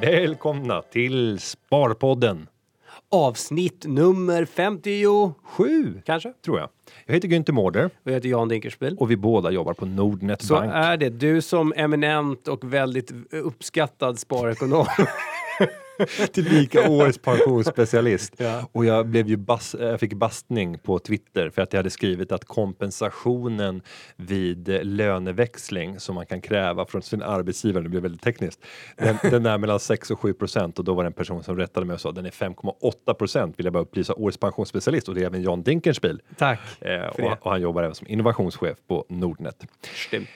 Välkomna till Sparpodden Avsnitt nummer 57, 7, kanske? tror jag. Jag heter Günther Mårder Och jag heter Jan Dinkelspiel. och vi båda jobbar på Nordnet Så Bank. är det. Du som eminent och väldigt uppskattad sparekonom. Tillika årets pensionsspecialist. Ja. Och jag, blev ju bas, jag fick bastning på Twitter för att jag hade skrivit att kompensationen vid eh, löneväxling som man kan kräva från sin arbetsgivare, det blev väldigt tekniskt, den, den är mellan 6 och 7 procent och då var det en person som rättade mig och sa den är 5,8 procent vill jag bara upplysa årets pensionsspecialist och det är även Jan Dinkenspiel. Tack. Eh, och, och han jobbar även som innovationschef på Nordnet. Stämt.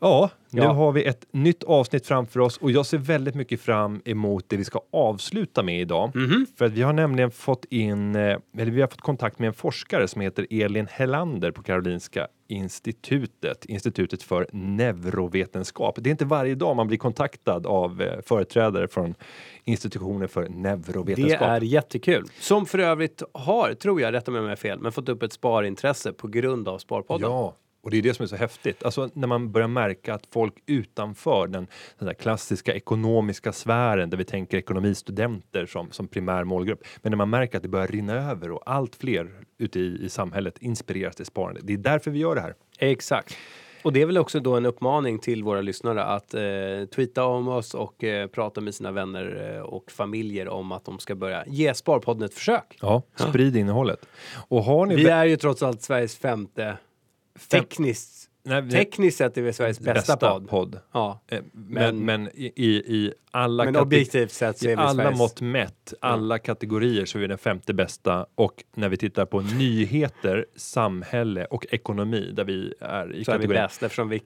Ja, nu Ja. har vi ett nytt avsnitt framför oss och jag ser väldigt mycket fram emot det vi ska avsluta med idag. Mhm. För att vi har nämligen fått in, eh, eller vi har fått kontakt med en forskare som heter Elin Hellander på Karolinska institutet, Institutet för neurovetenskap. Det är inte varje dag man blir kontaktad av eh, företrädare från institutioner för Det neurovetenskap. är jättekul. Som för övrigt har, tror jag, rätta mig om jag har fel, men fått upp ett sparintresse på grund av Sparpodden. Ja, och det är det som är så häftigt. Alltså när man börjar märka att folk utanför den, den klassiska ekonomiska sfären där vi tänker ekonomistudenter som, som primär målgrupp. Men när man märker att det börjar rinna över och allt fler ute i, i samhället inspireras till sparande. Det är därför vi gör det här. Exakt. Och det är väl också då en uppmaning till våra lyssnare att eh, tweeta om oss och eh, prata med sina vänner eh, och familjer om att de ska börja ge Sparpodden ett försök. Ja, sprid innehållet. Och har ni Vi är ju trots allt Sveriges femte, Fem- tekniskt, Nej, vi- tekniskt sett är vi Sveriges bästa, podd. Ja. Eh, Men, Men- i, i, alla Men kate- objektivt sett så I är vi alla Sveriges... mått mätt, alla kategorier så är vi den femte bästa och när vi tittar på nyheter, samhälle och ekonomi där vi är i så är vi kategorin. bäst eftersom vi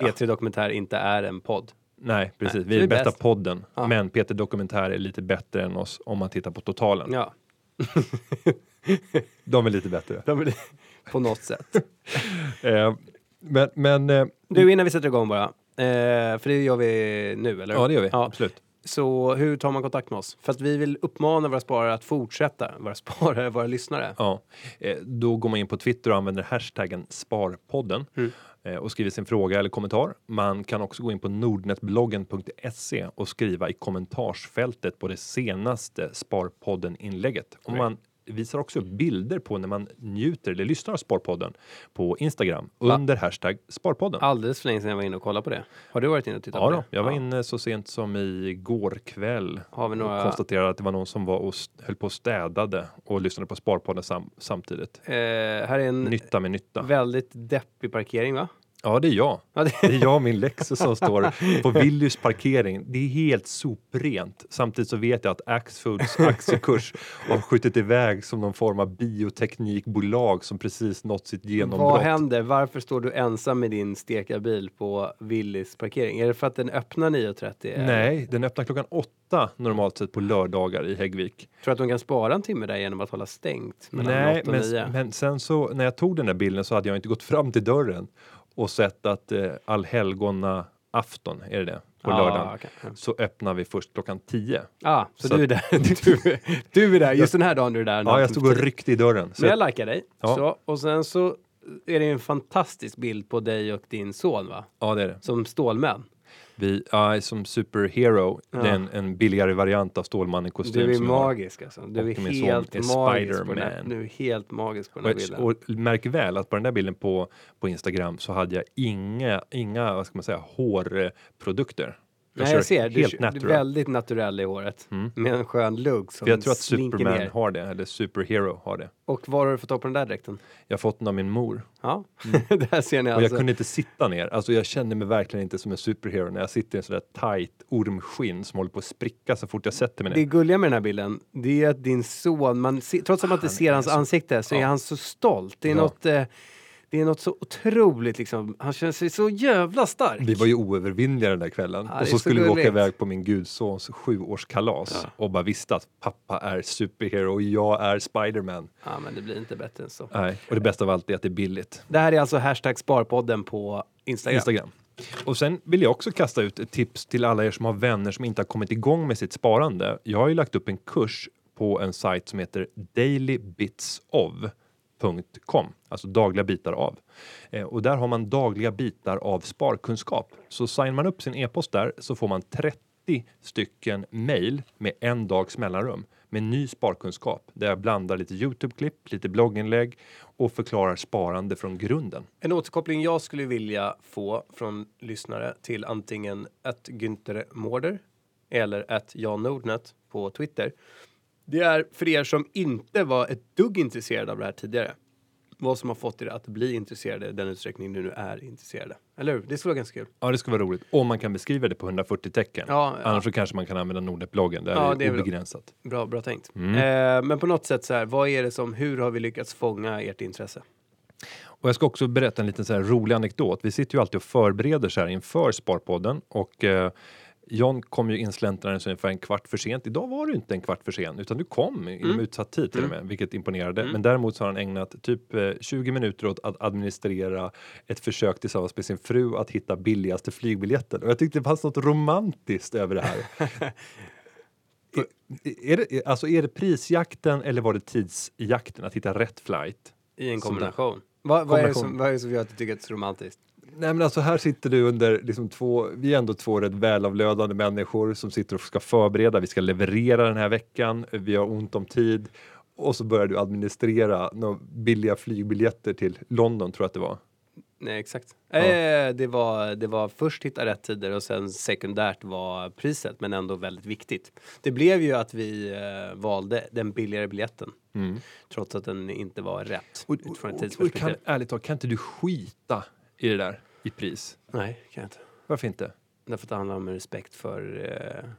P3 Dokumentär inte är en podd. Nej, precis. Nej, vi är så vi är bästa bäst. podden. Ja. Men Peter Dokumentär är lite bättre än oss om man tittar på totalen. Ja, De är lite bättre. de på något sätt. Eh, men men eh, Du, innan vi sätter igång bara. Eh, för det gör vi nu, eller ja, det gör vi. Ja. Absolut. Så hur tar man kontakt med oss? För att vi vill uppmana våra sparare att fortsätta, våra sparare, våra lyssnare. Ja. Eh, då går man in på Twitter och använder hashtaggen Sparpodden Mm. eh, och skriver sin fråga eller kommentar. Man kan också gå in på nordnetbloggen.se och skriva i kommentarsfältet på det senaste Sparpodden-inlägget. Right. man visar också upp bilder på när man njuter eller lyssnar av Sparpodden på Instagram Va? under hashtag Sparpodden. Alldeles för länge sedan jag var inne och kollade på det. Har du varit inne och tittat Ja, på då. det? jag var inne så sent som igår kväll Har vi och några... konstaterade att det var någon som var och höll på och städade och lyssnade på Sparpodden sam- samtidigt. Eh, här är en Nytta med nytta. väldigt deppig parkering, va? Ja, det är jag. Ja, det... Det är jag och min Lexus som står på Willys parkering. Det är helt soprent. Samtidigt så vet jag att Axfoods aktiekurs har skjutit iväg som någon form av bioteknikbolag som precis nått sitt genombrott. Vad händer? Varför står du ensam med din stekarbil på Willys parkering? Är det för att den öppnar 9.30? Nej, den öppnar klockan åtta normalt sett på lördagar i Häggvik. Tror du att de kan spara en timme där genom att hålla stängt Nej, 8 och 9? men, men sen så när jag tog den där bilden så hade jag inte gått fram till dörren och sett att eh, allhelgona afton, är det det? På lördagen. okej. Ja. Så öppnar vi först klockan 10. Ah, så, Så du är där. Du, du är där. Just den här dagen är du där. Ja, jag stod och ryckte i dörren. Så Men jag likar dig. Ja. Så, och sen så är det en fantastisk bild på dig och din son, va? ja, det är det. Som stålmän. Vi är som superhero. Ja. Det är en, en billigare variant av Stålmannen kostym. Du är magisk alltså. Du är helt är magisk på den. Du är helt magisk på den här bilden. Och märk väl att på den där bilden på, på Instagram så hade jag inga, inga vad ska man säga, hårprodukter. Nej, jag ser. Du, Helt du är natural. väldigt naturell i håret. Mm. Med en skön lugg som För jag tror att Superman ner. har det, eller Superhero har det. Och var har du fått tag på den där dräkten? Jag har fått den av min mor. Ja, där ser ni Mm. Och alltså. jag kunde inte sitta ner. Alltså jag kände mig verkligen inte som en superhero när jag sitter i en sådär tight ormskinn som håller på att spricka så fort jag sätter mig Det ner. gulliga med den här bilden, det är att din son, man trots att man inte ser är hans så- ansikte, så är Ja. han så stolt. Det är, Ja. något, eh, det är något så otroligt liksom. Han känner sig så jävla stark. Vi var ju oövervinnliga den där kvällen. Ja, och så så skulle vi åka iväg på min gudsons sjuårskalas Ja. och bara visste att pappa är superhero och jag är Spiderman. Ja, men det blir inte bättre än så. Nej, och det bästa av allt är att det är billigt. Det här är alltså hashtag Sparpodden på Instagram. Instagram. Och sen vill jag också kasta ut ett tips till alla er som har vänner som inte har kommit igång med sitt sparande. Jag har ju lagt upp en kurs på en sajt som heter dailybitsof.com, alltså dagliga bitar av. Eh, och där har man dagliga bitar av sparkunskap. Så signar man upp sin e-post där så får man 30 stycken mejl med en dags mellanrum med ny sparkunskap där jag blandar lite Youtube-klipp, lite blogginlägg och förklarar sparande från grunden. En återkoppling jag skulle vilja få från lyssnare till antingen att Günther Mårder eller att Jan Nordnet på Twitter. Det är för er som inte var ett dugg intresserade av det här tidigare. Vad som har fått er att bli intresserade i den utsträckning ni nu är intresserade. Eller hur? Det skulle vara ganska kul. Ja, det skulle vara roligt om man kan beskriva det på 140 tecken. Ja, ja. Annars så kanske man kan använda Nordnet-bloggen. Där Ja, är det är obegränsat. Bra, bra tänkt. Mm. Eh, men på något sätt så här, vad är det som, hur har vi lyckats fånga ert intresse? Och jag ska också berätta en liten så här rolig anekdot. Vi sitter ju alltid och förbereder så här inför Sparpodden och eh, John kom ju insläntrande ungefär en kvart för sent. Idag var du inte en kvart för sen utan du kom inom Mm. utsatt tid till och med, vilket imponerade. Men däremot så har han ägnat typ eh, 20 minuter åt att administrera ett försök tillsammans med sin fru att hitta billigaste flygbiljetten. Och jag tyckte det fanns något romantiskt över det här. För, är, det, alltså är det prisjakten eller var det tidsjakten att hitta rätt flight? I en kombination. Vad, vad, är som, vad är det som gör att du tycker att det är så romantiskt? Nej men alltså här sitter du under liksom två, vi är ändå två rätt välavlönade människor som sitter och ska förbereda, vi ska leverera den här veckan, vi har ont om tid och så börjar du administrera några billiga flygbiljetter till London tror jag att det var. Nej, exakt. Ja. Eh, det, var, det var först hitta rätt tider och sen sekundärt var priset, men ändå väldigt viktigt. Det blev ju att vi eh, valde den billigare biljetten, trots att den inte var rätt Och, utifrån ett och, och, och kan, ärligt talat, kan inte du skita i det där i pris? Nej, kan jag inte. Varför inte? Därför att det handlar om respekt för... Eh,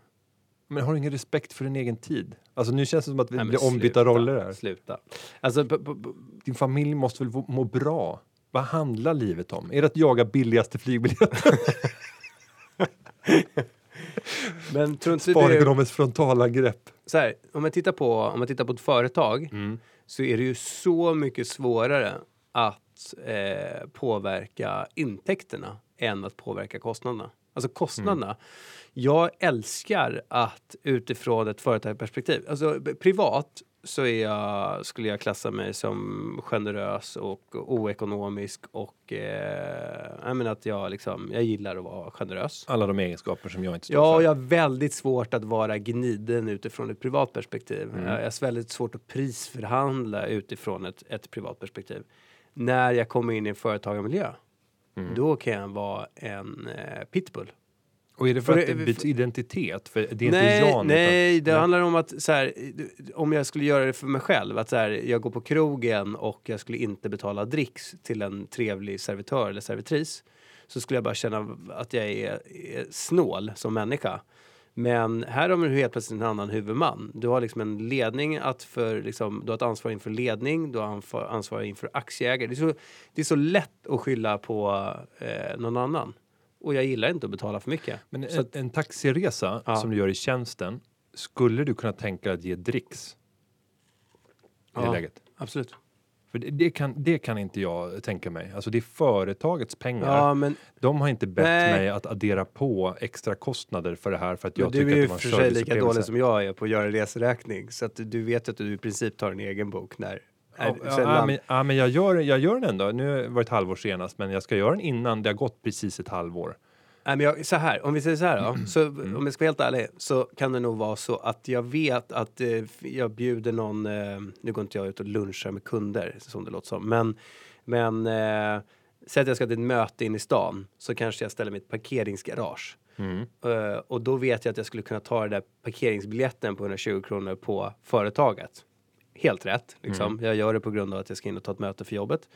Men har du ingen respekt för din egen tid? Alltså nu känns det som att vi nej, blir ombytta sluta, roller här. Sluta. Alltså, Din familj måste väl må bra? Vad handlar livet om? Är det att jaga billigaste flygbiljetten? men tror inte. Sparekonomens frontalangrepp. Så här, om man tittar på, om man tittar på ett företag Mm. så är det ju så mycket svårare att eh, påverka intäkterna än att påverka kostnaderna. Alltså kostnaderna. Jag älskar att utifrån ett företagsperspektiv, alltså privat så är jag, skulle jag klassa mig som generös och oekonomisk och eh, jag menar att jag liksom, jag gillar att vara generös. Alla de egenskaper som jag inte står Ja, för. jag har väldigt svårt att vara gniden utifrån ett privat perspektiv. Mm. Jag har väldigt svårt att prisförhandla utifrån ett, ett privat perspektiv. När jag kommer in i en företagarmiljö, Mm. då kan jag vara en eh, pitbull. Och är det för, För att det byts identitet? För det är nej, inte Jan nej, utan, det handlar om att så här, om jag skulle göra det för mig själv, att så här, jag går på krogen och jag skulle inte betala dricks till en trevlig servitör eller servitris, så skulle jag bara känna att jag är, är snål som människa. Men här har ju helt plötsligt en annan huvudman. Du har liksom en ledning att för, liksom, du har ett ansvar inför ledning, du har ansvar, inför aktieägare. Det är, så, det är så lätt att skylla på eh, någon annan. Och jag gillar inte att betala för mycket. Men en, att- en taxiresa Ja. som du gör i tjänsten, skulle du kunna tänka att ge dricks? I det Ja. läget? Absolut. För det, det, kan, det kan inte jag tänka mig. Alltså det är företagets pengar. Ja, men De har inte bett Nej. mig att addera på extra kostnader för det här för att jag du tycker är ju att det var en för sig lika dålig som jag är på att göra reseräkning. Så att du vet att du i princip tar en egen bok när... Ja, ja, men, ja, men jag gör, jag gör den ändå. Nu var det ett halvår senast, men jag ska göra den innan det har gått precis ett halvår. Nej, men jag, så här, om vi säger så här då, så, Mm. om jag ska vara helt ärlig, så kan det nog vara så att jag vet att eh, jag bjuder någon, eh, nu går inte jag ut och lunchar med kunder som det låter som, men, men eh, säg att jag ska till ett möte in i stan, så kanske jag ställer ett parkeringsgarage. Mm. Eh, och då vet jag att jag skulle kunna ta den där parkeringsbiljetten på 120 kronor på företaget. Helt rätt, liksom. Jag gör det på grund av att jag ska in och ta ett möte för jobbet.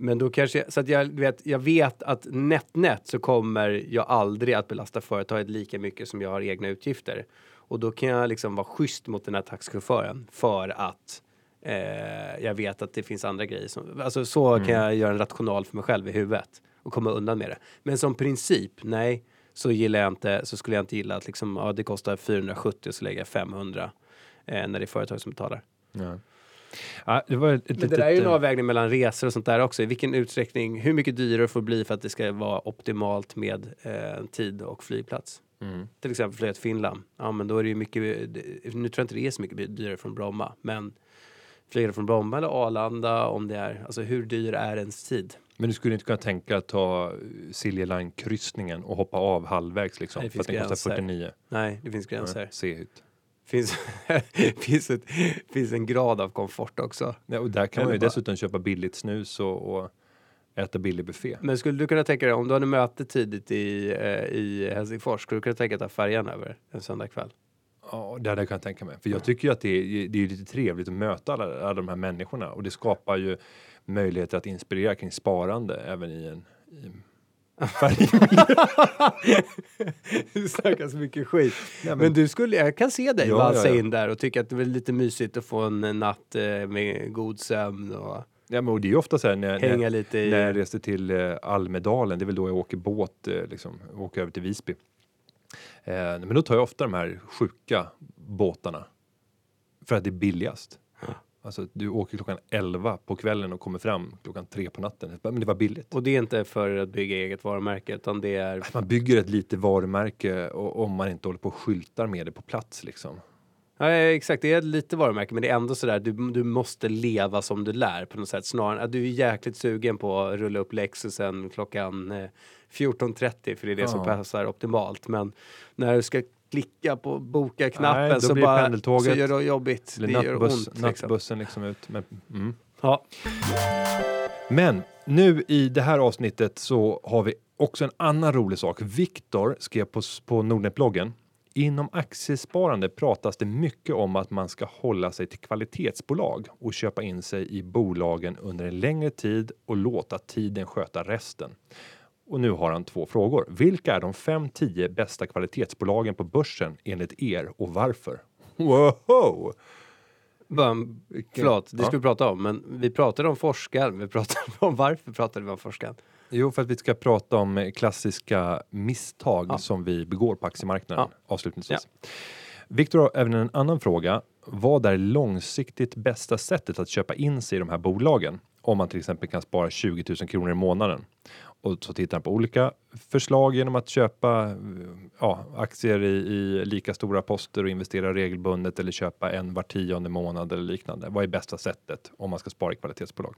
Men då kanske, så att jag vet, jag vet att nätt nätt så kommer jag aldrig att belasta företaget lika mycket som jag har egna utgifter. Och då kan jag liksom vara schysst mot den här taxichauffören för att eh, jag vet att det finns andra grejer. Som, alltså så kan jag göra en rational för mig själv i huvudet och komma undan med det. Men som princip, nej, så gillar jag inte, så skulle jag inte gilla att liksom, ja, det kostar 470 och så lägger jag 500 eh, när det är företag som betalar. Ja. Ja, det var ett, Men det där är ju en eh, avvägning mellan resor och sånt där också. I vilken utsträckning, hur mycket dyrare får det bli för att det ska vara optimalt med eh, tid och flygplats? Mm. Till exempel flyga till Finland. Ja, men då är det ju mycket, nu tror jag inte det är så mycket dyrare från Bromma, men flyga från Bromma eller Arlanda om det är, alltså hur dyr är ens tid? Men du skulle inte kunna tänka att ta Silja Line-kryssningen och hoppa av halvvägs liksom? Nej, det för att den finns kostar gränser. 49. Nej, det finns gränser. Se ut. Finns, finns, ett, finns en grad av komfort också. Ja, och där kan man ju bara- dessutom köpa billigt snus och, och äta billig buffé. Men skulle du kunna tänka dig, om du hade möte tidigt i, eh, i Helsingfors, skulle du kunna tänka dig att ta färjan över en söndagkväll? Ja, det hade jag kunnat tänka mig. För jag tycker ju att det är, det är lite trevligt att möta alla, alla de här människorna och det skapar ju möjligheter att inspirera kring sparande även i en i Du snackar så mycket skit. Nej, Men du skulle, jag kan se dig Ja, valsa ja, ja. in där och tycka att det är lite mysigt att få en natt eh, med god sömn och Ja, men och det är ju ofta så här när, hänga när, lite i... när jag reste till eh, Almedalen, det är väl då jag åker båt, eh, liksom, åker över till Visby. Eh, men då tar jag ofta de här sjuka båtarna för att det är billigast. Alltså du åker klockan 11 på kvällen och kommer fram klockan 3 på natten. Men det var billigt. Och det är inte för att bygga eget varumärke utan det är... Man bygger ett litet varumärke och, om man inte håller på och skyltar med det på plats liksom. Ja, exakt, det är lite varumärke men det är ändå sådär, du, du måste leva som du lär på något sätt. Snarare att du är jäkligt sugen på att rulla upp Lexusen klockan eh, 14.30 för det är det som Ja. passar optimalt. Men när du ska klicka på boka-knappen så bara så gör det jobbigt. Eller det gör nattbuss, ont. Liksom. nattbussen liksom ut. Men, mm. Ja. Men nu i det här avsnittet så har vi också en annan rolig sak. Viktor skrev på, på Nordnet-bloggen. Inom aktiesparande pratas det mycket om att man ska hålla sig till kvalitetsbolag och köpa in sig i bolagen under en längre tid och låta tiden sköta resten. Och nu har han två frågor. Vilka är de 5-10 bästa kvalitetsbolagen på börsen enligt er och varför? Wow! Bara, förlåt, det Ja. skulle vi prata om, men vi pratade om forskaren. Vi pratade om varför pratade vi om forskaren? Jo, för att vi ska prata om klassiska misstag Ja. som vi begår på aktiemarknaden Ja. avslutningsvis. Viktor har även en annan fråga. Vad är långsiktigt bästa sättet att köpa in sig i de här bolagen? Om man till exempel kan spara 20 000 kronor i månaden. Och så tittar han på olika förslag genom att köpa ja, aktier i, i lika stora poster och investera regelbundet eller köpa en var tionde månad eller liknande. Vad är bästa sättet om man ska spara i kvalitetsbolag?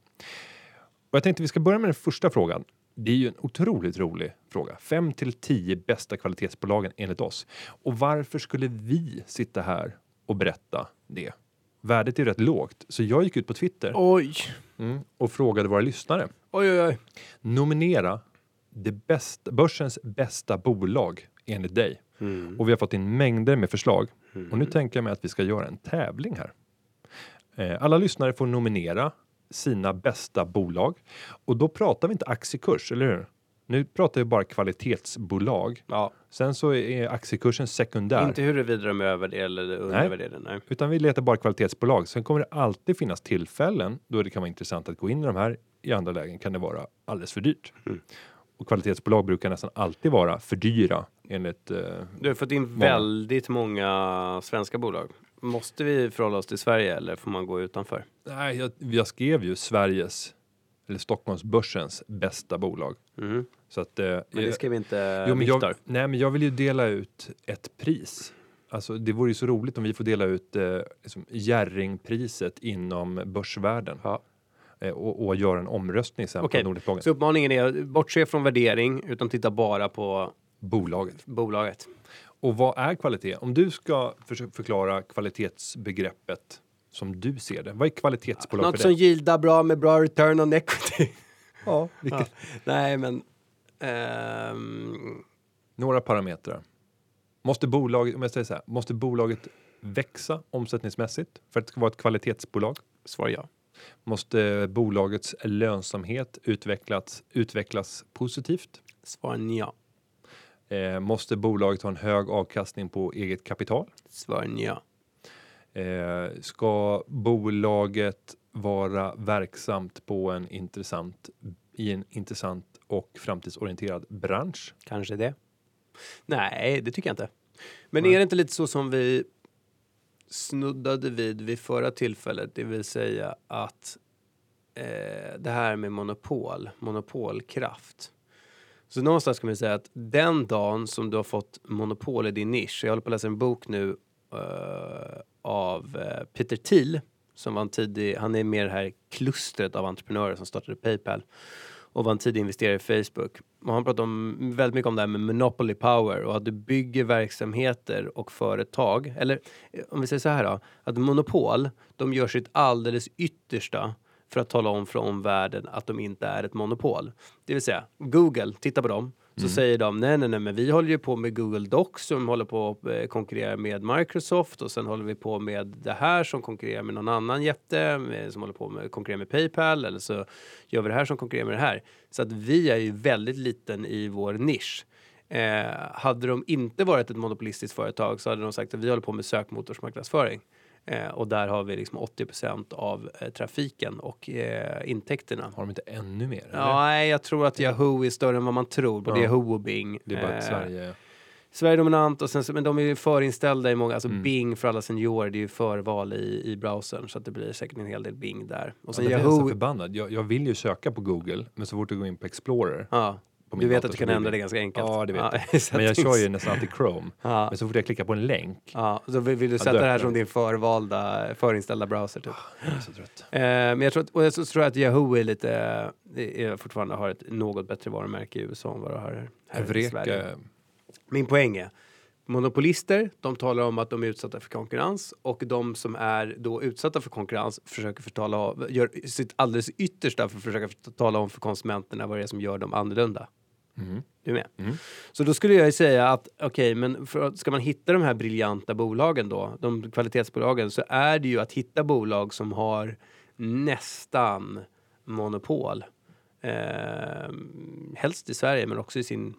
Och jag tänkte vi ska börja med den första frågan. Det är ju en otroligt rolig fråga. 5 till 10 bästa kvalitetsbolagen enligt oss. Och varför skulle vi sitta här och berätta det? Värdet är rätt lågt, så jag gick ut på Twitter Oj, mm, och frågade våra lyssnare. oj, oj, oj. Nominera det bästa, börsens bästa bolag enligt dig. Mm. Och vi har fått in mängder med förslag. Och nu tänker jag mig att vi ska göra en tävling här. Eh, Alla lyssnare får nominera sina bästa bolag. Och då pratar vi inte aktiekurs, eller hur? Nu pratar vi bara kvalitetsbolag. Ja, Sen så är aktiekursen sekundär. inte huruvida de är övervärderade eller undervärderade. Nej. Utan vi letar bara kvalitetsbolag. Sen kommer det alltid finnas tillfällen då det kan vara intressant att gå in i de här. I andra lägen kan det vara alldeles för dyrt. Mm. Och kvalitetsbolag brukar nästan alltid vara för dyra enligt eh, Du har fått in Många. väldigt många svenska bolag. Måste vi förhålla oss till Sverige eller får man gå utanför? Nej, jag, jag skrev ju Sveriges eller Stockholmsbörsens bästa bolag. Mhm. Så att, eh, Men det ska vi inte, jo, men jag, nej, men jag vill ju dela ut ett pris. Alltså, det vore ju så roligt om vi får dela ut eh, liksom, Jerringpriset inom börsvärlden Ja. eh, och, och göra en omröstning sen Okej, på Nordicbloggen. Så uppmaningen är bortse från värdering utan titta bara på Bolaget. bolaget. Och vad är kvalitet? Om du ska försöka förklara kvalitetsbegreppet som du ser det. Vad är kvalitetsbolag Något för som dig? gildar bra med bra return on equity. Ja, vilket, Ja. Nej, men... ehm, Några parametrar. Måste bolaget, om jag säger så här, måste bolaget växa omsättningsmässigt för att det ska vara ett kvalitetsbolag? svar ja. Måste bolagets lönsamhet utvecklas, utvecklas positivt? Svar ja. Eh, måste bolaget ha en hög avkastning på eget kapital? Svar ja. Eh, ska bolaget vara verksamt på en intressant, i en intressant och framtidsorienterad bransch? Kanske det. Nej, det tycker jag inte. Men Nej. är det inte lite så som vi snuddade vid vid förra tillfället, det vill säga att eh, det här med monopol, monopolkraft. Så någonstans kan man säga att den dagen som du har fått monopol i din nisch, jag håller på att läsa en bok nu Eh, av eh, Peter Thiel, som var en tidig, han är med i det här klustret av entreprenörer som startade Paypal och var en tidig investerare i Facebook. Och han pratar om, väldigt mycket om det här med monopoly power och att du bygger verksamheter och företag. Eller eh, om vi säger så här då, att monopol, de gör sitt alldeles yttersta för att tala om för omvärlden att de inte är ett monopol. Det vill säga, Google, titta på dem. Så säger de, nej, nej, nej, men vi håller ju på med Google Docs som håller på att eh, konkurrera med Microsoft och sen håller vi på med det här som konkurrerar med någon annan jätte eh, som håller på med konkurrerar med Paypal eller så gör vi det här som konkurrerar med det här. Så att vi är ju väldigt liten i vår nisch. Eh, hade de inte varit ett monopolistiskt företag så hade de sagt att vi håller på med sökmotorsmarknadsföring. Eh, och där har vi liksom 80% av eh, trafiken och eh, intäkterna. Har de inte ännu mer? eller? Ja, nej, jag tror att Yahoo är större än vad man tror. Både Ja. Yahoo och Bing. Det är bara Eh, Sverige... Sverige är dominant, och sen, men de är ju förinställda i många, alltså Mm. Bing för alla seniorer, det är ju förval i, i browsern så att det blir säkert en hel del Bing där. Och sen Ja, jag blir så Yahoo, förbannad. Jag, jag vill ju söka på Google, men så fort du går in på Explorer ja, du vet att du kan ändra det- ganska enkelt. Ja, det vet jag. Men jag kör ju nästan alltid Chrome. Ja, Men så fort jag klickar på en länk, ja, så vill, vill du Ja, sätta det här som din förvalda, förinställda browser typ. jag är så trött. Eh, men jag tror, att, och jag tror att Yahoo är lite, är fortfarande har ett något bättre varumärke i USA än vad det har här, här i Sverige. Min poäng är, monopolister, de talar om att de är utsatta för konkurrens och de som är då utsatta för konkurrens försöker förtala, av- gör sitt alldeles yttersta för att försöka för- tala om för konsumenterna vad det är som gör dem annorlunda. Mm. Du är med? Mm. Så då skulle jag ju säga att okej, men för, ska man hitta de här briljanta bolagen då, de kvalitetsbolagen, så är det ju att hitta bolag som har nästan monopol. Eh, helst i Sverige, men också i sin,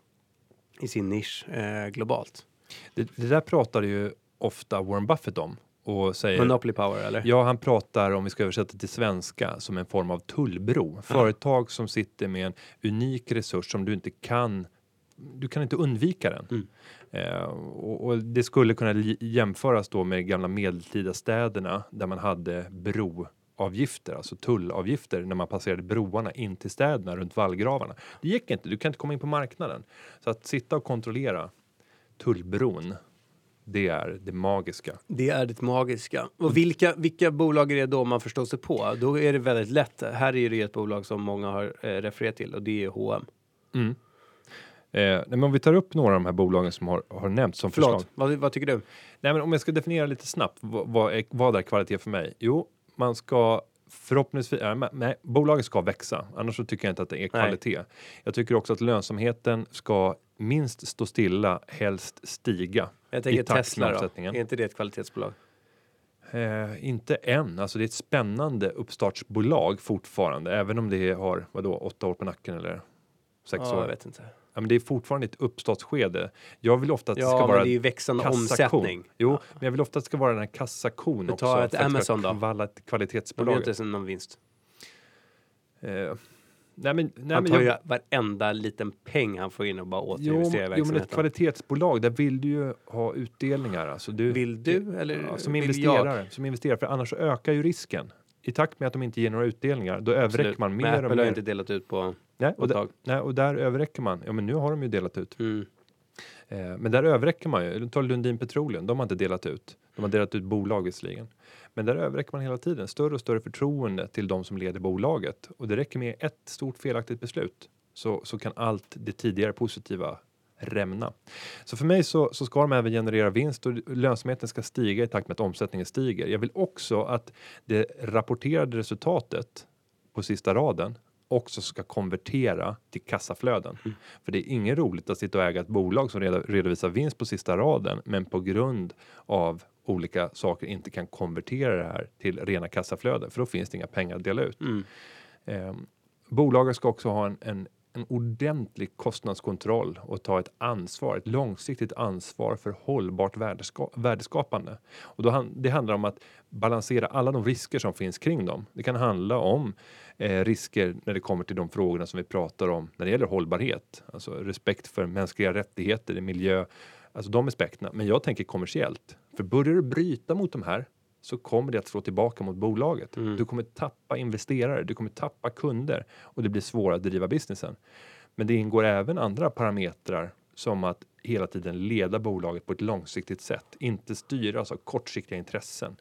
i sin nisch eh, globalt. det, det där pratar ju ofta Warren Buffett om och säger Monopoly power, eller? Ja, han pratar om vi ska översätta till svenska som en form av tullbro. Företag som sitter med en unik resurs som du inte kan du kan inte undvika den. Mm. Eh, och, och det skulle kunna jämföras då med gamla medeltida städerna där man hade broavgifter, alltså tullavgifter när man passerade broarna in till städerna runt vallgravarna. Det gick inte, du kan inte komma in på marknaden. Så att sitta och kontrollera tullbron, det är det magiska. Det är det magiska. Och vilka, vilka bolag är det då man förstår sig på? Då är det väldigt lätt. Här är det ett bolag som många har eh, refererat till och det är H&M. Mm. Eh, nej, men om vi tar upp några av de här bolagen som har, har nämnts som förslag. Förlåt, vad, vad tycker du? Nej, men om jag ska definiera lite snabbt, vad, vad, är, vad är kvalitet för mig? Jo, man ska förhoppningsvis, nej, men- nej, bolaget ska växa, annars så tycker jag inte att det är kvalitet. Jag tycker också att lönsamheten ska minst stå stilla, helst stiga. Jag tänker I takt med Tesla då. Är inte det ett kvalitetsbolag? Eh, inte än, alltså det är ett spännande uppstartsbolag fortfarande, även om det har, vadå, åtta år på nacken eller sex Ja, jag år. vet inte. Ja, men det är fortfarande ett uppstartsskede. Jag vill ofta att det Ja, ska vara det är ju växande kassakon. omsättning. Jo, men jag vill ofta att det ska vara den här kassakon också. ta ett Amazon då. kvala- De gör inte någon vinst. Eh, nej, men, nej, Han men tar ju jag, varenda liten peng han får in och bara återinvesterar i jo, men ett verksamheten. kvalitetsbolag, där vill du ju ha utdelningar. Alltså du, Vill du eller ja, som investerare, som investerare, för annars ökar ju risken. I takt med att de inte ger några utdelningar, då överräcker man Men mer och Apple har mer. inte delat ut på nej, och där, nej, och där överräcker man. Ja, men nu har de ju delat ut. Mm. Eh, men där överräcker man ju. Ta Lundin Petroleum, de har inte delat ut. De har delat ut bolag visserligen. Men där överräcker man hela tiden. Större och större förtroende till de som leder bolaget. Och det räcker med ett stort felaktigt beslut så, så kan allt det tidigare positiva rämna. Så för mig så, så ska de även generera vinst och lönsamheten ska stiga i takt med att omsättningen stiger. Jag vill också att det rapporterade resultatet på sista raden också ska konvertera till kassaflöden. För det är inget roligt att sitta och äga ett bolag som redovisar vinst på sista raden men på grund av olika saker inte kan konvertera det här till rena kassaflöden för då finns det inga pengar att dela ut. Mm. Eh, bolaget ska också ha en, en, en ordentlig kostnadskontroll och ta ett ansvar, ett långsiktigt ansvar för hållbart värdeska värdeskapande. Och då han, det handlar om att balansera alla de risker som finns kring dem. Det kan handla om eh, risker när det kommer till de frågorna som vi pratar om när det gäller hållbarhet, alltså respekt för mänskliga rättigheter, miljö, alltså de aspekterna. Men jag tänker kommersiellt, för börjar du bryta mot de här så kommer det att slå tillbaka mot bolaget. Mm. Du kommer tappa investerare, du kommer tappa kunder och det blir svårare att driva businessen. Men det ingår även andra parametrar som att hela tiden leda bolaget på ett långsiktigt sätt, inte styras av kortsiktiga intressen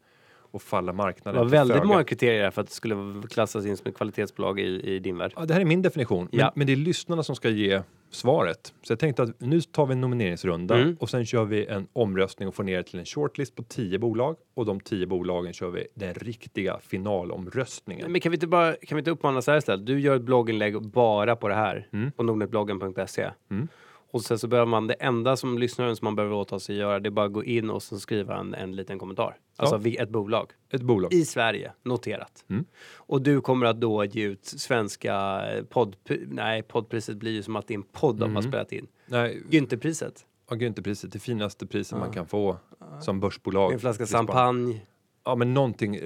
och falla Det marknaden var till väldigt föga. många kriterier för att det skulle klassas in som ett kvalitetsbolag i, i din värld. Ja, det här är min definition, men, Ja. men det är lyssnarna som ska ge svaret. Så jag tänkte att nu tar vi en nomineringsrunda Mm. och sen kör vi en omröstning och får ner det till en shortlist på 10 bolag och de 10 bolagen kör vi den riktiga finalomröstningen. Men kan vi inte bara kan vi inte uppmana så här istället? Du gör ett blogginlägg bara på det här Mm. på nordnetbloggen.se. Mm. Och sen så behöver man det enda som lyssnaren som man behöver åta sig att göra det är bara att gå in och så skriva en, en liten kommentar. Alltså vi- ett bolag Ett bolag. i Sverige noterat. Mm. Och du kommer att då ge ut svenska podd... Nej, poddpriset blir ju som att en podd de har Mm. spelat in. Nej, Güntherpriset. ja, Güntherpriset, det finaste priset man Ja. kan få som börsbolag. En flaska champagne. Ja, men någonting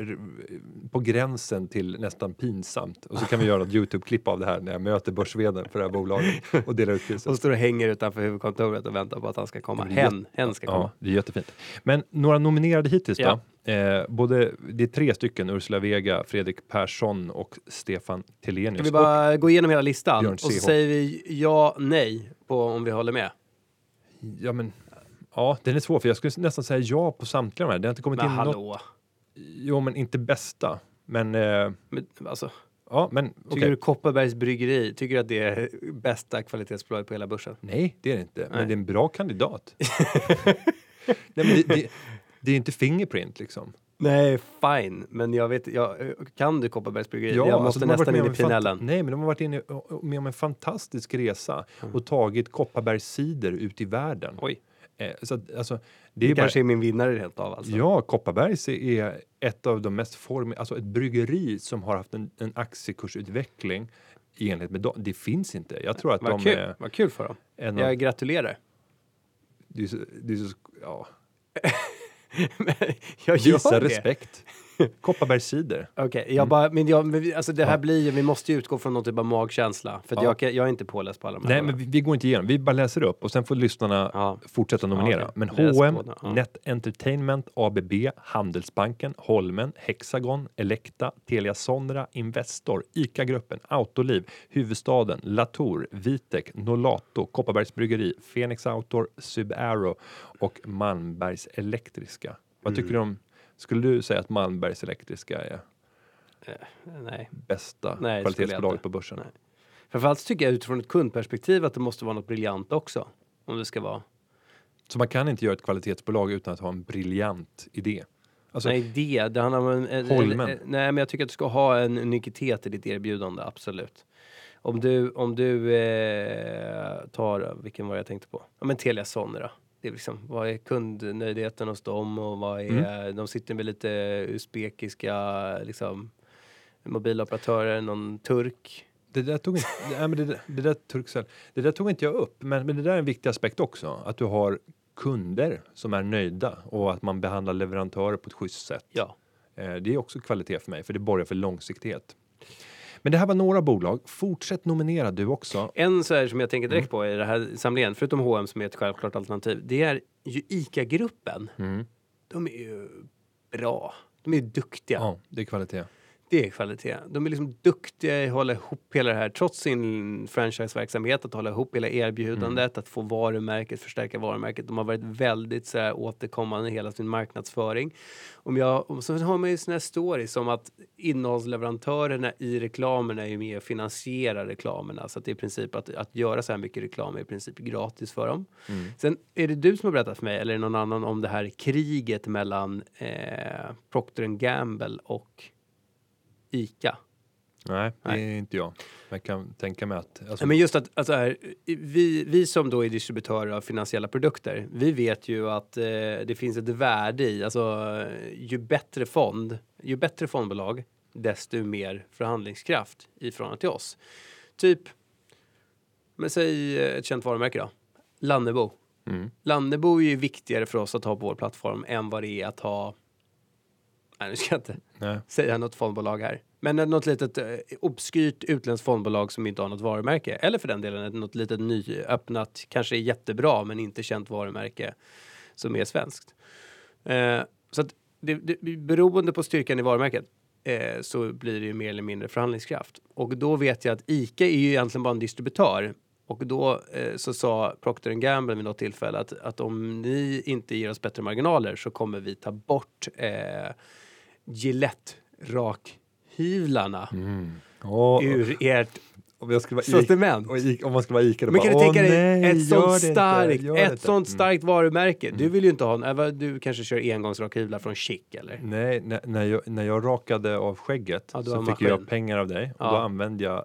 på gränsen till nästan pinsamt. Och så kan vi göra ett Youtube-klipp av det här när jag möter börs för det här bolaget och delar ut priset. Och står och hänger utanför huvudkontoret och väntar på att han ska komma. Hen, hen ska komma. Ja, det är jättefint. Men några nominerade hittills då? Eh, både, det är tre stycken, Ursula Vega, Fredrik Persson och Stefan Telenius. Ska vi bara gå igenom hela listan och så säger vi ja, nej på om vi håller med. Och, ja, men, ja, den är svår för jag skulle nästan säga ja på samtliga de här. Det har inte kommit Men in något. Jo, men inte bästa. Men, eh, Men, alltså, ja, men okej. tycker du Kopparbergs bryggeri, tycker du att det är bästa kvalitetsbolaget på hela börsen? Nej, det är det inte. Nej. Men det är en bra kandidat. Nej, men det, det, det är inte Fingerprint liksom. Nej, fine. Men jag vet, jag, kan du Kopparbergs bryggeri? jag måste alltså, nästan in i pinellen. Nej, men de har varit inne med om en fantastisk resa och tagit Kopparbergscider ut i världen. Oj, så att, alltså, det det är bara, kanske är min vinnare helt av alltså. Ja, Kopparbergs är ett av de mest form, alltså ett bryggeri som har haft en, en aktiekursutveckling i enlighet med dem. Det finns inte. Jag tror att Vad de kul, är vad kul för dem. en av, Jag gratulerar. så, det är så, ja, jag gör visa det. respekt. Kopparbergscider. Okej, Mm. jag bara, men, jag, men vi- alltså det här blir ju, vi måste ju utgå från någon typ av magkänsla. För Ja. jag, jag är inte påläst på alla de här. Nej, men vi, vi går inte igenom. Vi bara läser upp och sen får lyssnarna Ja. fortsätta nominera. okej. Men H&M, ja. Net Entertainment, ABB, Handelsbanken, Holmen, Hexagon, Elekta, Telia Sonera, Investor, ICA-gruppen, Autoliv, Huvudstaden, Latour, Vitec, Nolato, Kopparbergs Bryggeri, Phoenix Outdoor, Subaero och Malmbergs Elektriska. Vad tycker Mm. du om, skulle du säga att Malmbergs Elektriska är Nej. bästa Nej, kvalitetsbolaget på börsen? Nej. Framförallt tycker jag utifrån ett kundperspektiv att det måste vara något briljant också. Om det ska vara. Så man kan inte göra ett kvalitetsbolag utan att ha en briljant idé. Alltså, nej, det. Det handlar om en, en, en, Nej, men jag tycker att du ska ha en unikitet i ditt erbjudande, absolut. Om du, om du eh, tar, vilken var det jag tänkte på? Ja, men Telia Sonera. Det är liksom, vad är kundnöjdheten hos dem och vad är, Mm. de sitter med lite uzbekiska, liksom, mobiloperatörer, någon turk. Det där tog inte, nej, men det, det där Turkcell, det där tog inte jag upp, men, men det där är en viktig aspekt också. Att du har kunder som är nöjda och att man behandlar leverantörer på ett schysst sätt. Ja. Eh, det är också kvalitet för mig, för det borgar för långsiktighet. Men det här var några bolag. Fortsätt nominera du också. En så här som jag tänker Mm. direkt på i det här samlingen, förutom H&M som är ett självklart alternativ, det är ju ICA-gruppen. Mm. De är ju bra. De är ju duktiga. Ja, det är kvalitet. Det är kvalitet. De är liksom duktiga i att hålla ihop hela det här, trots sin franchiseverksamhet, att hålla ihop hela erbjudandet, att få varumärket, förstärka varumärket. De har varit väldigt så här, återkommande i hela sin marknadsföring. Om jag, och så har man ju såna här stories som att innehållsleverantörerna i reklamerna är ju med och finansierar reklamerna. Så att det är i princip att, att göra så här mycket reklam är i princip gratis för dem. Sen är det du som har berättat för mig, eller någon annan, om det här kriget mellan eh, Procter Gamble och ICA. Nej, det Nej. är inte jag. Jag kan tänka mig att... Alltså, men just att alltså här, vi, vi som då är distributörer av finansiella produkter, vi vet ju att eh, det finns ett värde i, alltså ju bättre fond, ju bättre fondbolag, desto mer förhandlingskraft i förhållande till oss. Typ, men säg eh, ett känt varumärke då, Lannebo. mm, Lannebo är ju viktigare för oss att ha på vår plattform än vad det är att ha, nej nu ska jag inte nej. säga något fondbolag här. Men något litet eh, obskyrt utländskt fondbolag som inte har något varumärke. Eller för den delen ett- något litet nyöppnat, kanske är jättebra men inte känt varumärke som är svenskt. Eh, så att det, det, beroende på styrkan i varumärket eh, så blir det ju mer eller mindre förhandlingskraft. Och då vet jag att ICA är ju egentligen bara en distributör. Och då eh, så sa Procter Gamble vid något tillfälle att, att om ni inte ger oss bättre marginaler så kommer vi ta bort eh, Gillette rakhyvlarna Åh, ur ert om jag skulle vara sortiment. Ica- om man skulle vara Ica då Men bara, kan du "Åh, tänka dig nej, ett sånt inte, starkt, det ett inte." sånt Mm. starkt varumärke? Du vill ju inte ha en, du kanske kör engångsrakhyvlar från Chic eller? Nej, när, när, jag, när jag rakade av skägget Ja, så fick maskin. jag pengar av dig och Ja. då använde jag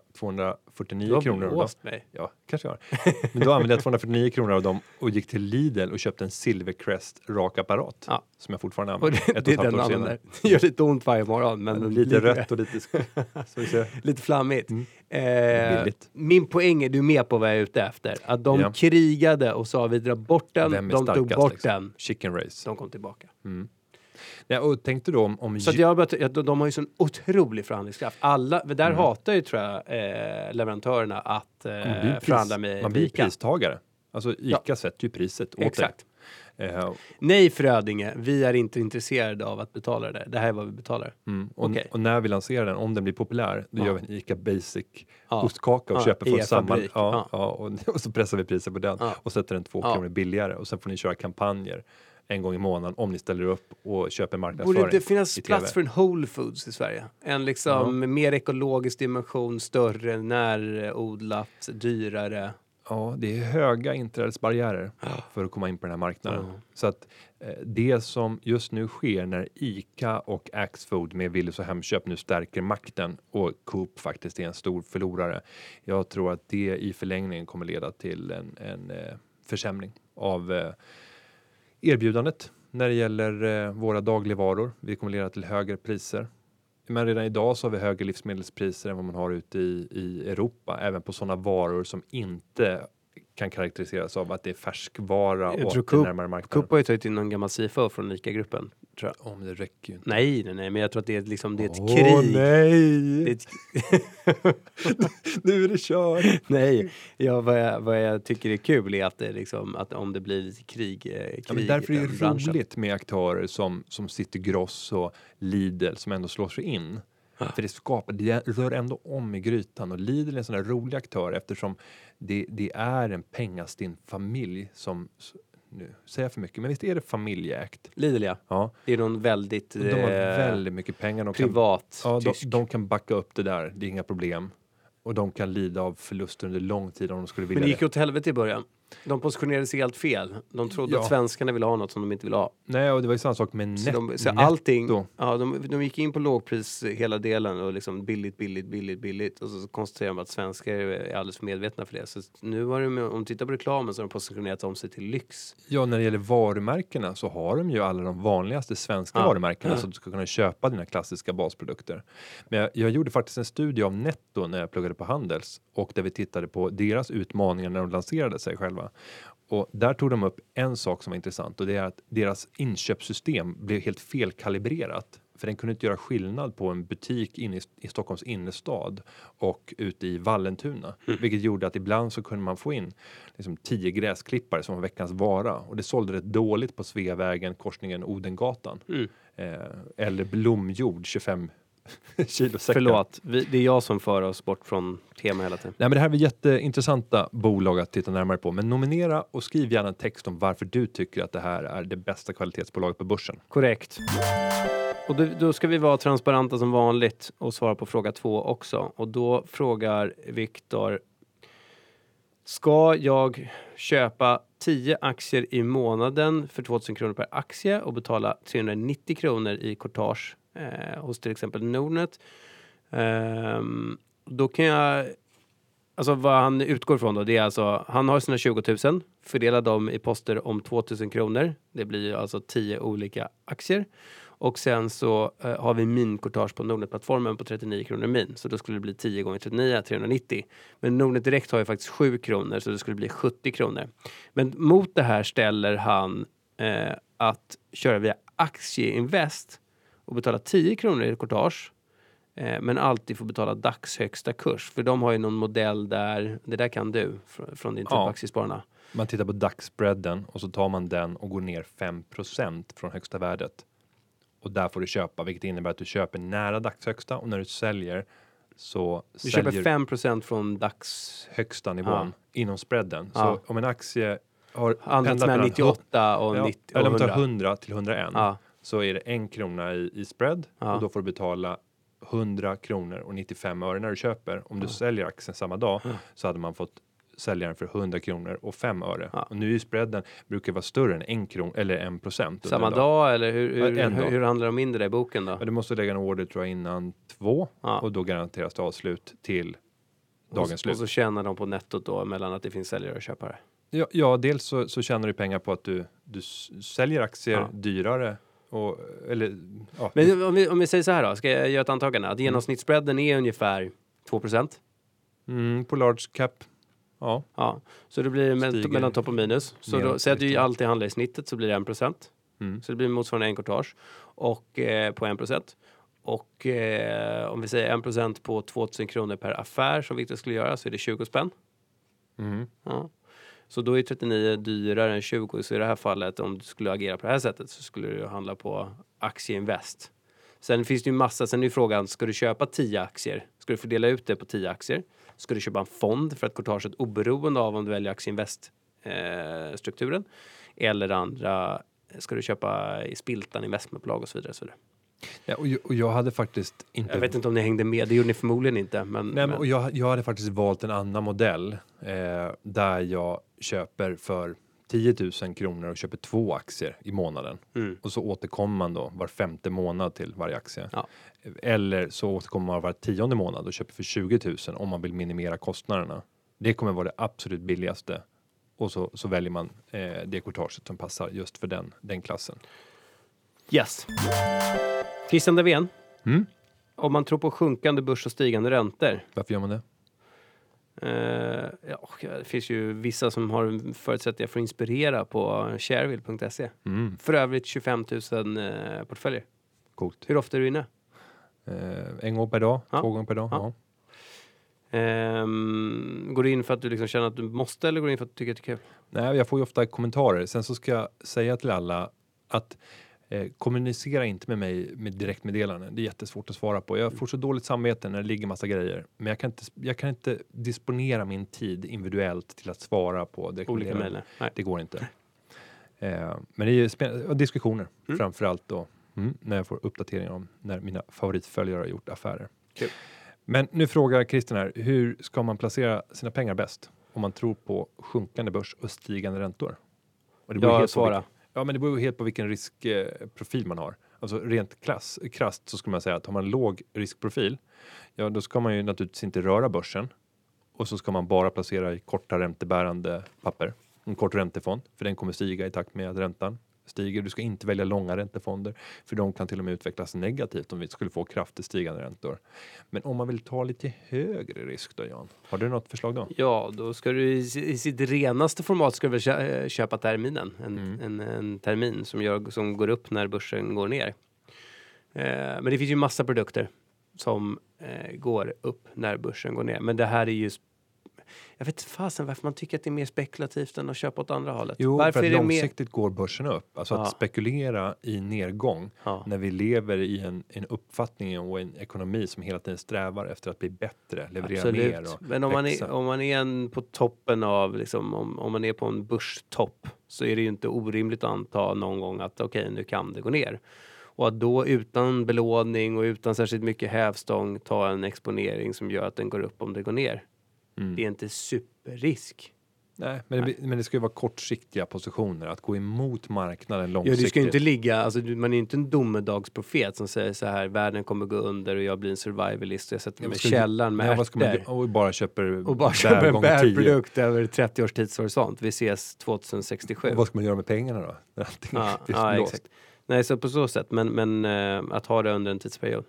249 Du har kronor mig. Ja, kanske jag har. Men då använde jag 249 kronor av dem och gick till Lidl och köpte en Silvercrest rakapparat Ja. som jag fortfarande använder. det, ett det är den använder. Det gör lite ont varje morgon men Lite rött och lite... lite flammigt. Mm. Eh, min poäng är du är med på vad jag är ute efter. Att de Ja. krigade och sa vi drar bort den, de tog bort liksom? den, Chicken race. de kom tillbaka. Nej, och tänk dig då om... om Så att jag jag, de, har ju sån otrolig förhandlingskraft. Alla, där Mm. hatar ju tror jag eh, leverantörerna att eh, pris, förhandla med man blir Ica. pristagare. Alltså Ica sätter ju priset åt Exakt. dig. Eh, Nej Frödinge, vi är inte intresserade av att betala det. Det här är vad vi betalar. mm. och, Okej. och när vi lanserar den, om den blir populär, då Ja. gör vi en Ica Basic Ja. ostkaka och Ja, köper från er samma... Ja, Ja. ja. och, och så pressar vi priset på den Ja. och sätter den två Ja. kronor billigare och sen får ni köra kampanjer en gång i månaden om ni ställer upp och köper Borde marknadsföring. det finnas plats för en Whole Foods i Sverige? En liksom mer ekologisk dimension, större, närodlat, dyrare. Ja, det är höga inträdesbarriärer för att komma in på den här marknaden. Ja. Så att eh, det som just nu sker när ICA och Axfood med Willys och Hemköp nu stärker makten och Coop faktiskt är en stor förlorare. Jag tror att det i förlängningen kommer leda till en, en eh, försämring av eh, erbjudandet när det gäller eh, våra dagligvaror. vi kommer leda till högre priser. Men redan idag så har vi högre livsmedelspriser än vad man har ute i, i Europa, även på sådana varor som inte kan karaktäriseras av att det är färskvara Jag och tror Coop- närmare marknaden. Coop har ju tagit in någon gammal CFO från ICA-gruppen. Tror jag. Om det räcker ju inte. Nej, nej, nej, men jag tror att det är, liksom, det är ett Åh, krig. nej! Det är ett, nu är det kört! nej, ja, vad, jag, vad jag tycker är kul är att, det liksom, att om det blir lite krig, eh, krig Ja, men därför är det branschen. roligt med aktörer som, som City Gross och Lidl som ändå slår sig in. För det skapar, det rör ändå om i grytan och Lidl är en sån där rolig aktör eftersom det, det är en pengastinn familj som, nu säger jag för mycket, men visst är det familjeägt? Lidl ja. Ja, Det är någon väldigt de har eh, väldigt mycket pengar. De kan, privat ja, de, de kan backa upp det där, det är inga problem. Och de kan lida av förluster under lång tid om de skulle vilja Men det gick det. åt helvete i början. De positionerade sig helt fel. De trodde Ja. att svenskarna ville ha något som de inte ville ha. Nej, och det var ju samma sak med Så, net, de, så netto. allting, ja, de, de gick in på lågpris hela delen och liksom billigt, billigt, billigt, billigt. Och så konstaterar de att svenskar är alldeles för medvetna för det. Så nu har de, om du tittar på reklamen så har de positionerat om sig till lyx. Ja, när det gäller varumärkena så har de ju alla de vanligaste svenska Ja. varumärkena så att du ska kunna köpa dina klassiska basprodukter. Men jag, jag gjorde faktiskt en studie av Netto när jag pluggade på Handels och där vi tittade på deras utmaningar när de lanserade sig själva. Och där tog de upp en sak som var intressant och det är att deras inköpssystem blev helt felkalibrerat. För den kunde inte göra skillnad på en butik inne i, i Stockholms innerstad och ute i Vallentuna. Vilket gjorde att ibland så kunde man få in liksom tio gräsklippare som var veckans vara och det sålde rätt dåligt på Sveavägen, korsningen Odengatan. Mm. Eh, eller blomjord 25 kilo säckar. Förlåt, vi, det är jag som för oss bort från tema hela tiden. Nej, men det här är jätteintressanta bolag att titta närmare på. Men nominera och skriv gärna en text om varför du tycker att det här är det bästa kvalitetsbolaget på börsen. Korrekt. Och då, då ska vi vara transparenta som vanligt och svara på fråga två också. Och då frågar Viktor. Ska jag köpa 10 aktier i månaden för 2000 kronor per aktie och betala 390 kronor i courtage eh, hos till exempel Nordnet? Eh, då kan jag Alltså vad han utgår från då, det är alltså, han har sina 20 000, fördelar dem i poster om 2 000 kronor. Det blir alltså 10 olika aktier. Och sen så eh, har vi minkortage på Nordnet-plattformen på 39 kronor min. Så då skulle det bli 10 gånger 39, 390. Men Nordnet Direkt har ju faktiskt 7 kronor så det skulle bli 70 kronor. Men mot det här ställer han eh, att köra via Aktieinvest och betala 10 kronor i courtage Eh, men alltid får betala dagshögsta kurs. För de har ju någon modell där, det där kan du fr- från din tid Ja. Aktiespararna. Man tittar på dagspreaden och så tar man den och går ner 5% från högsta värdet. Och där får du köpa, vilket innebär att du köper nära dagshögsta och när du säljer så Du köper säljer 5% från dags... högsta nivån inom spreaden. Ja. Så om en aktie har Handlats mellan mellan 98 och, Ja, 90 eller och om du 100. tar 100 till 101 Ja. Så är det en krona i, i spread Ja. och då får du betala 100 kronor och 95 öre när du köper. Om du säljer aktien samma dag så hade man fått sälja den för 100 kronor och 5 öre. Ja. Och nu är ju spreaden brukar vara större än en kron eller en procent. Samma en dag eller hur, hur, Ja, dag. hur, hur handlar de in det där i boken då? Ja, du måste lägga en order tror jag innan två Ja. och då garanteras det avslut till och, dagens så- slut. och så tjänar de på nettot då mellan att det finns säljare och köpare. Ja, ja dels så, så tjänar du pengar på att du, du säljer aktier Ja. dyrare och eller ja, Men om vi, om vi säger så här då, ska jag göra ett antagande? Att genomsnittsspreaden är ungefär 2 mm, på large cap. Ja, Ja, så det blir Stiger mellan topp och minus. Så då, säg att du alltid handlar i snittet så blir det 1 mm. Så det blir motsvarande en courtage och, eh, på 1 Och eh, om vi säger 1% på 2000 kronor per affär som Victor skulle göra så är det 20 spänn. Mm. Ja. Så då är 39 dyrare än 20. Så i det här fallet om du skulle agera på det här sättet så skulle du handla på aktieinvest. Sen finns det ju massa, sen är ju frågan, ska du köpa 10 aktier? Ska du fördela ut det på 10 aktier? Ska du köpa en fond för att courtaget oberoende av om du väljer aktieinvest eh. Eller andra, ska du köpa i Spiltan investmentbolag och så vidare. Och så vidare. Ja, och, jag, och jag hade faktiskt inte Jag vet inte om ni hängde med, det gjorde ni förmodligen inte. Men, Nej, men, men- och jag, jag hade faktiskt valt en annan modell eh, där jag köper för 10 000 kronor och köper två aktier i månaden mm. och så återkommer man då var femte månad till varje aktie. Ja. Eller så återkommer man var tionde månad och köper för 20 000 om man vill minimera kostnaderna. Det kommer vara det absolut billigaste och så, så väljer man eh, det courtaget som passar just för den, den klassen. Yes. Christian Davén. Mm. Om man tror på sjunkande börs och stigande räntor. Varför gör man det? Eh, ja, det finns ju vissa som har förutsättningar för att inspirera på shareville.se. Mm, För övrigt 25 000 eh, portföljer. coolt. Hur ofta är du inne? Eh, en gång per dag, Ja. två gånger per dag. Ja. Ehm, går du in för att du liksom känner att du måste eller går du in för att du tycker att det är kul? Nej, jag får ju ofta kommentarer. Sen så ska jag säga till alla att eh, kommunicera inte med mig med direktmeddelanden. Det är jättesvårt att svara på. Jag får så dåligt samvete när det ligger massa grejer. Men jag kan inte, jag kan inte disponera min tid individuellt till att svara på Olika direktmeddelanden. Det går inte. Eh, men det är ju diskussioner Mm. framför allt då. Mm, när jag får uppdateringar om när mina favoritföljare har gjort affärer. Kul. Men nu frågar Christian här, hur ska man placera sina pengar bäst? Om man tror på sjunkande börs och stigande räntor? Och det Jag svarar. Ja, men det beror helt på vilken riskprofil man har. Alltså rent klass, krasst så skulle man säga att har man låg riskprofil, ja då ska man ju naturligtvis inte röra börsen. Och så ska man bara placera i korta räntebärande papper. En kort räntefond, för den kommer stiga i takt med att räntan stiger. Du ska inte välja långa räntefonder, för de kan till och med utvecklas negativt om vi skulle få kraftigt stigande räntor. Men om man vill ta lite högre risk då, Jan? Har du något förslag då? Ja, då ska du i, sitt renaste format ska du väl eh, köpa terminen. En, Mm. en, en termin som, gör, som går upp när börsen går ner. Eh, men det finns ju massa produkter som eh, går upp när börsen går ner. Men det här är ju... Jag vet fasen varför man tycker att det är mer spekulativt än att köpa åt andra hållet. Jo, varför för att det mer... långsiktigt går börsen upp. Alltså Ja. att spekulera i nedgång Ja. när vi lever i en, en uppfattning och en ekonomi som hela tiden strävar efter att bli bättre, leverera mer Absolut. och Men om man, är, om man är en på toppen av, liksom, om, om man är på en börstopp så är det ju inte orimligt att anta någon gång att okej, nu kan det gå ner. Och att då utan belåning och utan särskilt mycket hävstång ta en exponering som gör att den går upp om det går ner. Mm. Det är inte superrisk. Nej, men, Det, men det ska ju vara kortsiktiga positioner, att gå emot marknaden Ja, långsiktigt. du ska ju inte ligga, alltså, man är ju inte en domedagsprofet som säger så här, världen kommer gå under och jag blir en survivalist och jag sätter mig Ja, i källaren med ja, man, ärtor. göra? och bara köper Och bara köpa en gånger 10. bärprodukt över 30 års tidshorisont. Vi ses 2067. Och vad ska man göra med pengarna då? Allting Ja, är ja exakt. Nej, så på så sätt. Men, men eh, att ha det under en tidsperiod.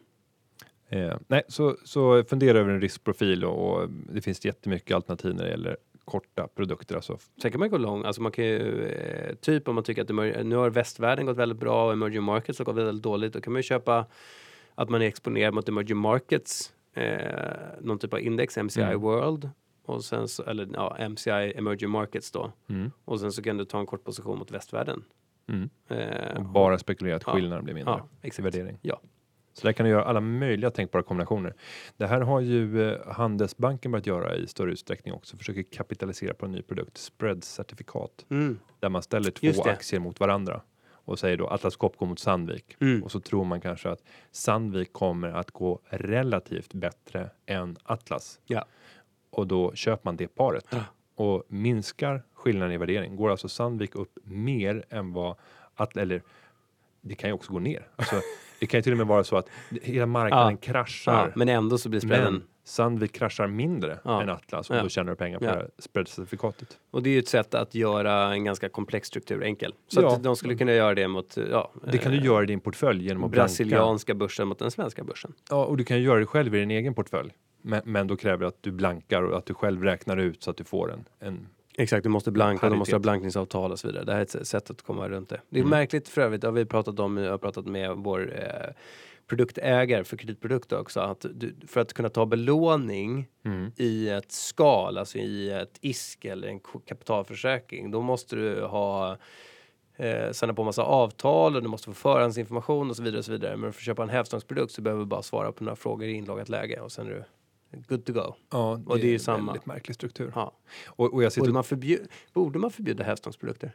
Eh, nej, så, så fundera över en riskprofil och, och det finns jättemycket alternativ när det gäller korta produkter. Alltså. Sen kan man gå lång. Alltså man kan ju, eh, typ om man tycker att nu har västvärlden gått väldigt bra och emerging markets har gått väldigt dåligt. Då kan man ju köpa att man är exponerad mot emerging markets. Eh, någon typ av index, MCI Mm. World. Och sen så, eller ja, MCI Emerging Markets då. Mm. Och sen så kan du ta en kort position mot västvärlden. Mm. Eh, Och bara spekulera att Ja. skillnaden blir mindre ja, i exakt. värdering. Ja. Så där kan du göra alla möjliga tänkbara kombinationer. Det här har ju eh, Handelsbanken börjat göra i större utsträckning också. Försöker kapitalisera på en ny produkt, spread-certifikat. Mm. Där man ställer två aktier mot varandra och säger då Atlas Copco mot Sandvik. Mm. Och så tror man kanske att Sandvik kommer att gå relativt bättre än Atlas. Ja. Och då köper man det paret Ja. och minskar skillnaden i värdering. Går alltså Sandvik upp mer än vad Atlas, eller det kan ju också gå ner. Alltså, det kan ju till och med vara så att hela marknaden Ja. kraschar. Ja, men ändå så blir spreaden... men Sandvik kraschar mindre Ja. än Atlas och då tjänar du pengar på Ja. det här spread-certifikatet. Och det är ju ett sätt att göra en ganska komplex struktur enkel. Så att de skulle kunna göra det mot ja, Det kan du eh, göra i din portfölj genom att blanka. brasilianska börsen mot den svenska börsen. Ja, och du kan ju göra det själv i din egen portfölj. Men, men då kräver det att du blankar och att du själv räknar ut så att du får en, en Exakt, du måste blanka, du måste ha blankningsavtal och så vidare. Det här är ett sätt att komma runt det. Det är Mm. märkligt för övrigt, det har vi pratat om, jag har pratat med vår eh, produktägare för kreditprodukter också, att du, för att kunna ta belåning mm. i ett skal, alltså i ett ISK eller en kapitalförsäkring, då måste du ha eh, sända på massa avtal och du måste få förhandsinformation och så vidare. Och så vidare. Men för att köpa en hävstångsprodukt så behöver du bara svara på några frågor i inloggat läge och sen är du good to go. Ja, det, Och det är en samma. väldigt märklig struktur. Ja. Och, och jag sitter Borde, man förbjuda, borde man förbjuda hävstångsprodukter?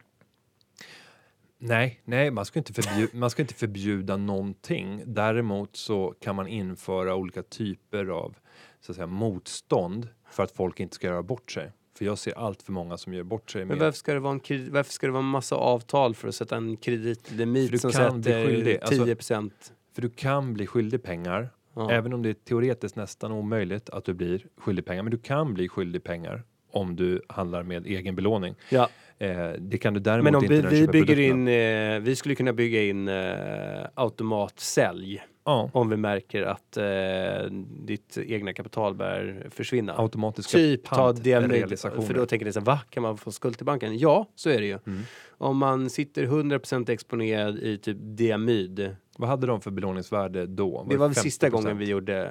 Nej, nej, man ska, inte förbjuda, man ska inte förbjuda någonting. Däremot så kan man införa olika typer av så att säga, motstånd för att folk inte ska göra bort sig. För jag ser allt för många som gör bort sig. Men Med, varför ska, det vara en, kredit- varför ska det vara en massa avtal för att sätta en kreditlimit som sätter skyldig. Alltså, 10 procent? för du kan bli skyldig pengar, Ja. även om det är teoretiskt nästan omöjligt att du blir skyldig pengar. Men du kan bli skyldig pengar om du handlar med egen belåning. Ja. Eh, det kan du däremot Men om inte vi, när du vi bygger produkterna. in, eh, vi skulle kunna bygga in eh, automatsälj Ja, om vi märker att eh, ditt egna kapital börjar försvinna. automatiska Typ ta diamid, pantrealisationer. för då tänker ni så här, va, kan man få skuld till banken? Ja, så är det ju. Mm. Om man sitter 100% exponerad i typ diamyd, Vad hade de för belåningsvärde då? det var väl 50%? sista gången vi gjorde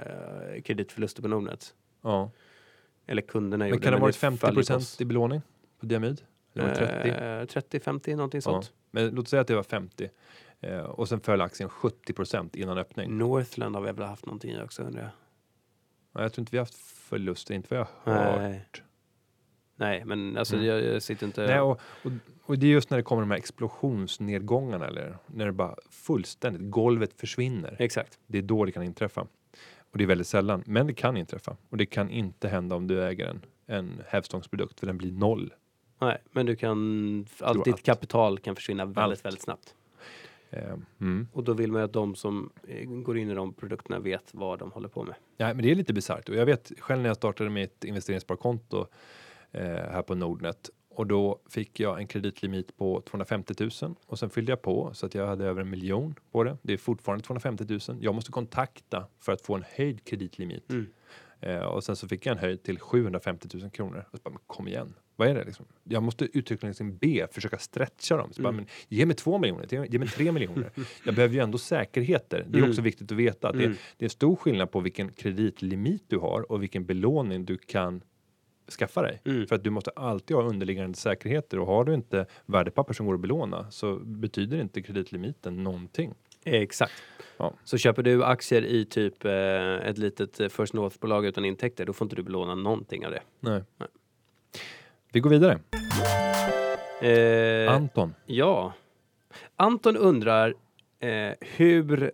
eh, kreditförluster på Nordnet. Ja. Eller kunderna Men gjorde kan det ha varit faller 50 ju på oss. procent i belåning på diamid? Eller var det 30? Eh, 30, 50, någonting ja. sånt. Men låt säga att det var 50 eh, och sen föll aktien 70 procent innan öppning. Northland har vi väl haft någonting i också undrar jag. Ja, jag tror inte vi har haft förluster, inte vad jag har hört. Nej. Men alltså Mm. jag, jag sitter inte... Nej, och, och, och det är just när det kommer de här explosionsnedgångarna eller när det bara fullständigt, golvet försvinner. Exakt. Det är då det kan inträffa. Och det är väldigt sällan, men det kan inträffa. Och det kan inte hända om du äger en, en hävstångsprodukt för den blir noll. Nej, men du kan... Allt ditt att- kapital kan försvinna väldigt, Allt. väldigt snabbt. Eh, mm. Och då vill man ju att de som eh, går in i de produkterna vet vad de håller på med. Ja, men det är lite bisarrt. Och jag vet själv när jag startade mitt investeringssparkonto här på Nordnet och då fick jag en kreditlimit på 250 000 och sen fyllde jag på så att jag hade över en miljon på det. Det är fortfarande 250 000. Jag måste kontakta för att få en höjd kreditlimit. Mm. Eh, och sen så fick jag en höjd till 750 000 kronor. Och så bara, men kom igen, vad är det liksom? Jag måste uttryckligen be, försöka stretcha dem. Så bara, Mm. men, ge mig två miljoner, ge mig- tre miljoner. Jag behöver ju ändå säkerheter. Det är Mm. också viktigt att veta att det, Mm. det är en stor skillnad på vilken kreditlimit du har och vilken belåning du kan skaffa dig. Mm. För att du måste alltid ha underliggande säkerheter och har du inte värdepapper som går att belåna så betyder inte kreditlimiten någonting. Exakt. Ja. Så köper du aktier i typ eh, ett litet eh, First North-bolag utan intäkter, då får inte du belåna någonting av det. Nej. Nej. Vi går vidare. Eh, Anton. Ja. Anton undrar eh, hur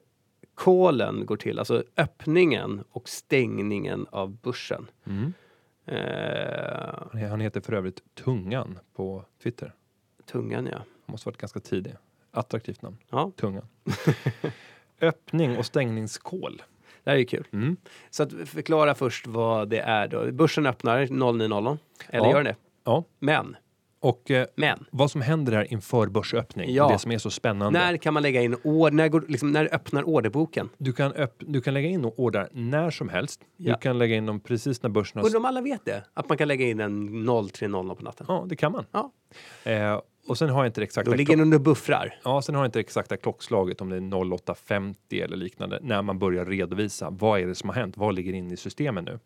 kolen går till, alltså öppningen och stängningen av börsen. Mm. Eh, Han heter för övrigt Tungan på Twitter. tungan ja. Han måste varit ganska tidig. Attraktivt namn. Ja, Tungan. Öppning och stängningskol. det här är ju kul. Mm. Så att förklara först vad det är då. Börsen öppnar 09.00. Eller Ja. gör den det? Ja. Men, Och eh, men. vad som händer här inför börsöppning, Ja. det som är så spännande. När kan man lägga in order? När, går, liksom, när öppnar orderboken? Du kan, öpp- du kan lägga in order när som helst. Ja. Du kan lägga in dem precis när börsen har... Undrar om alla vet det? Att man kan lägga in en 03.00 på natten? Ja, det kan man. Ja. Eh, och sen har jag inte det exakta, Då ligger den under buffrar. ja, sen har jag inte det exakta klockslaget om det är 08.50 eller liknande när man börjar redovisa vad är det som har hänt, vad ligger inne i systemen nu.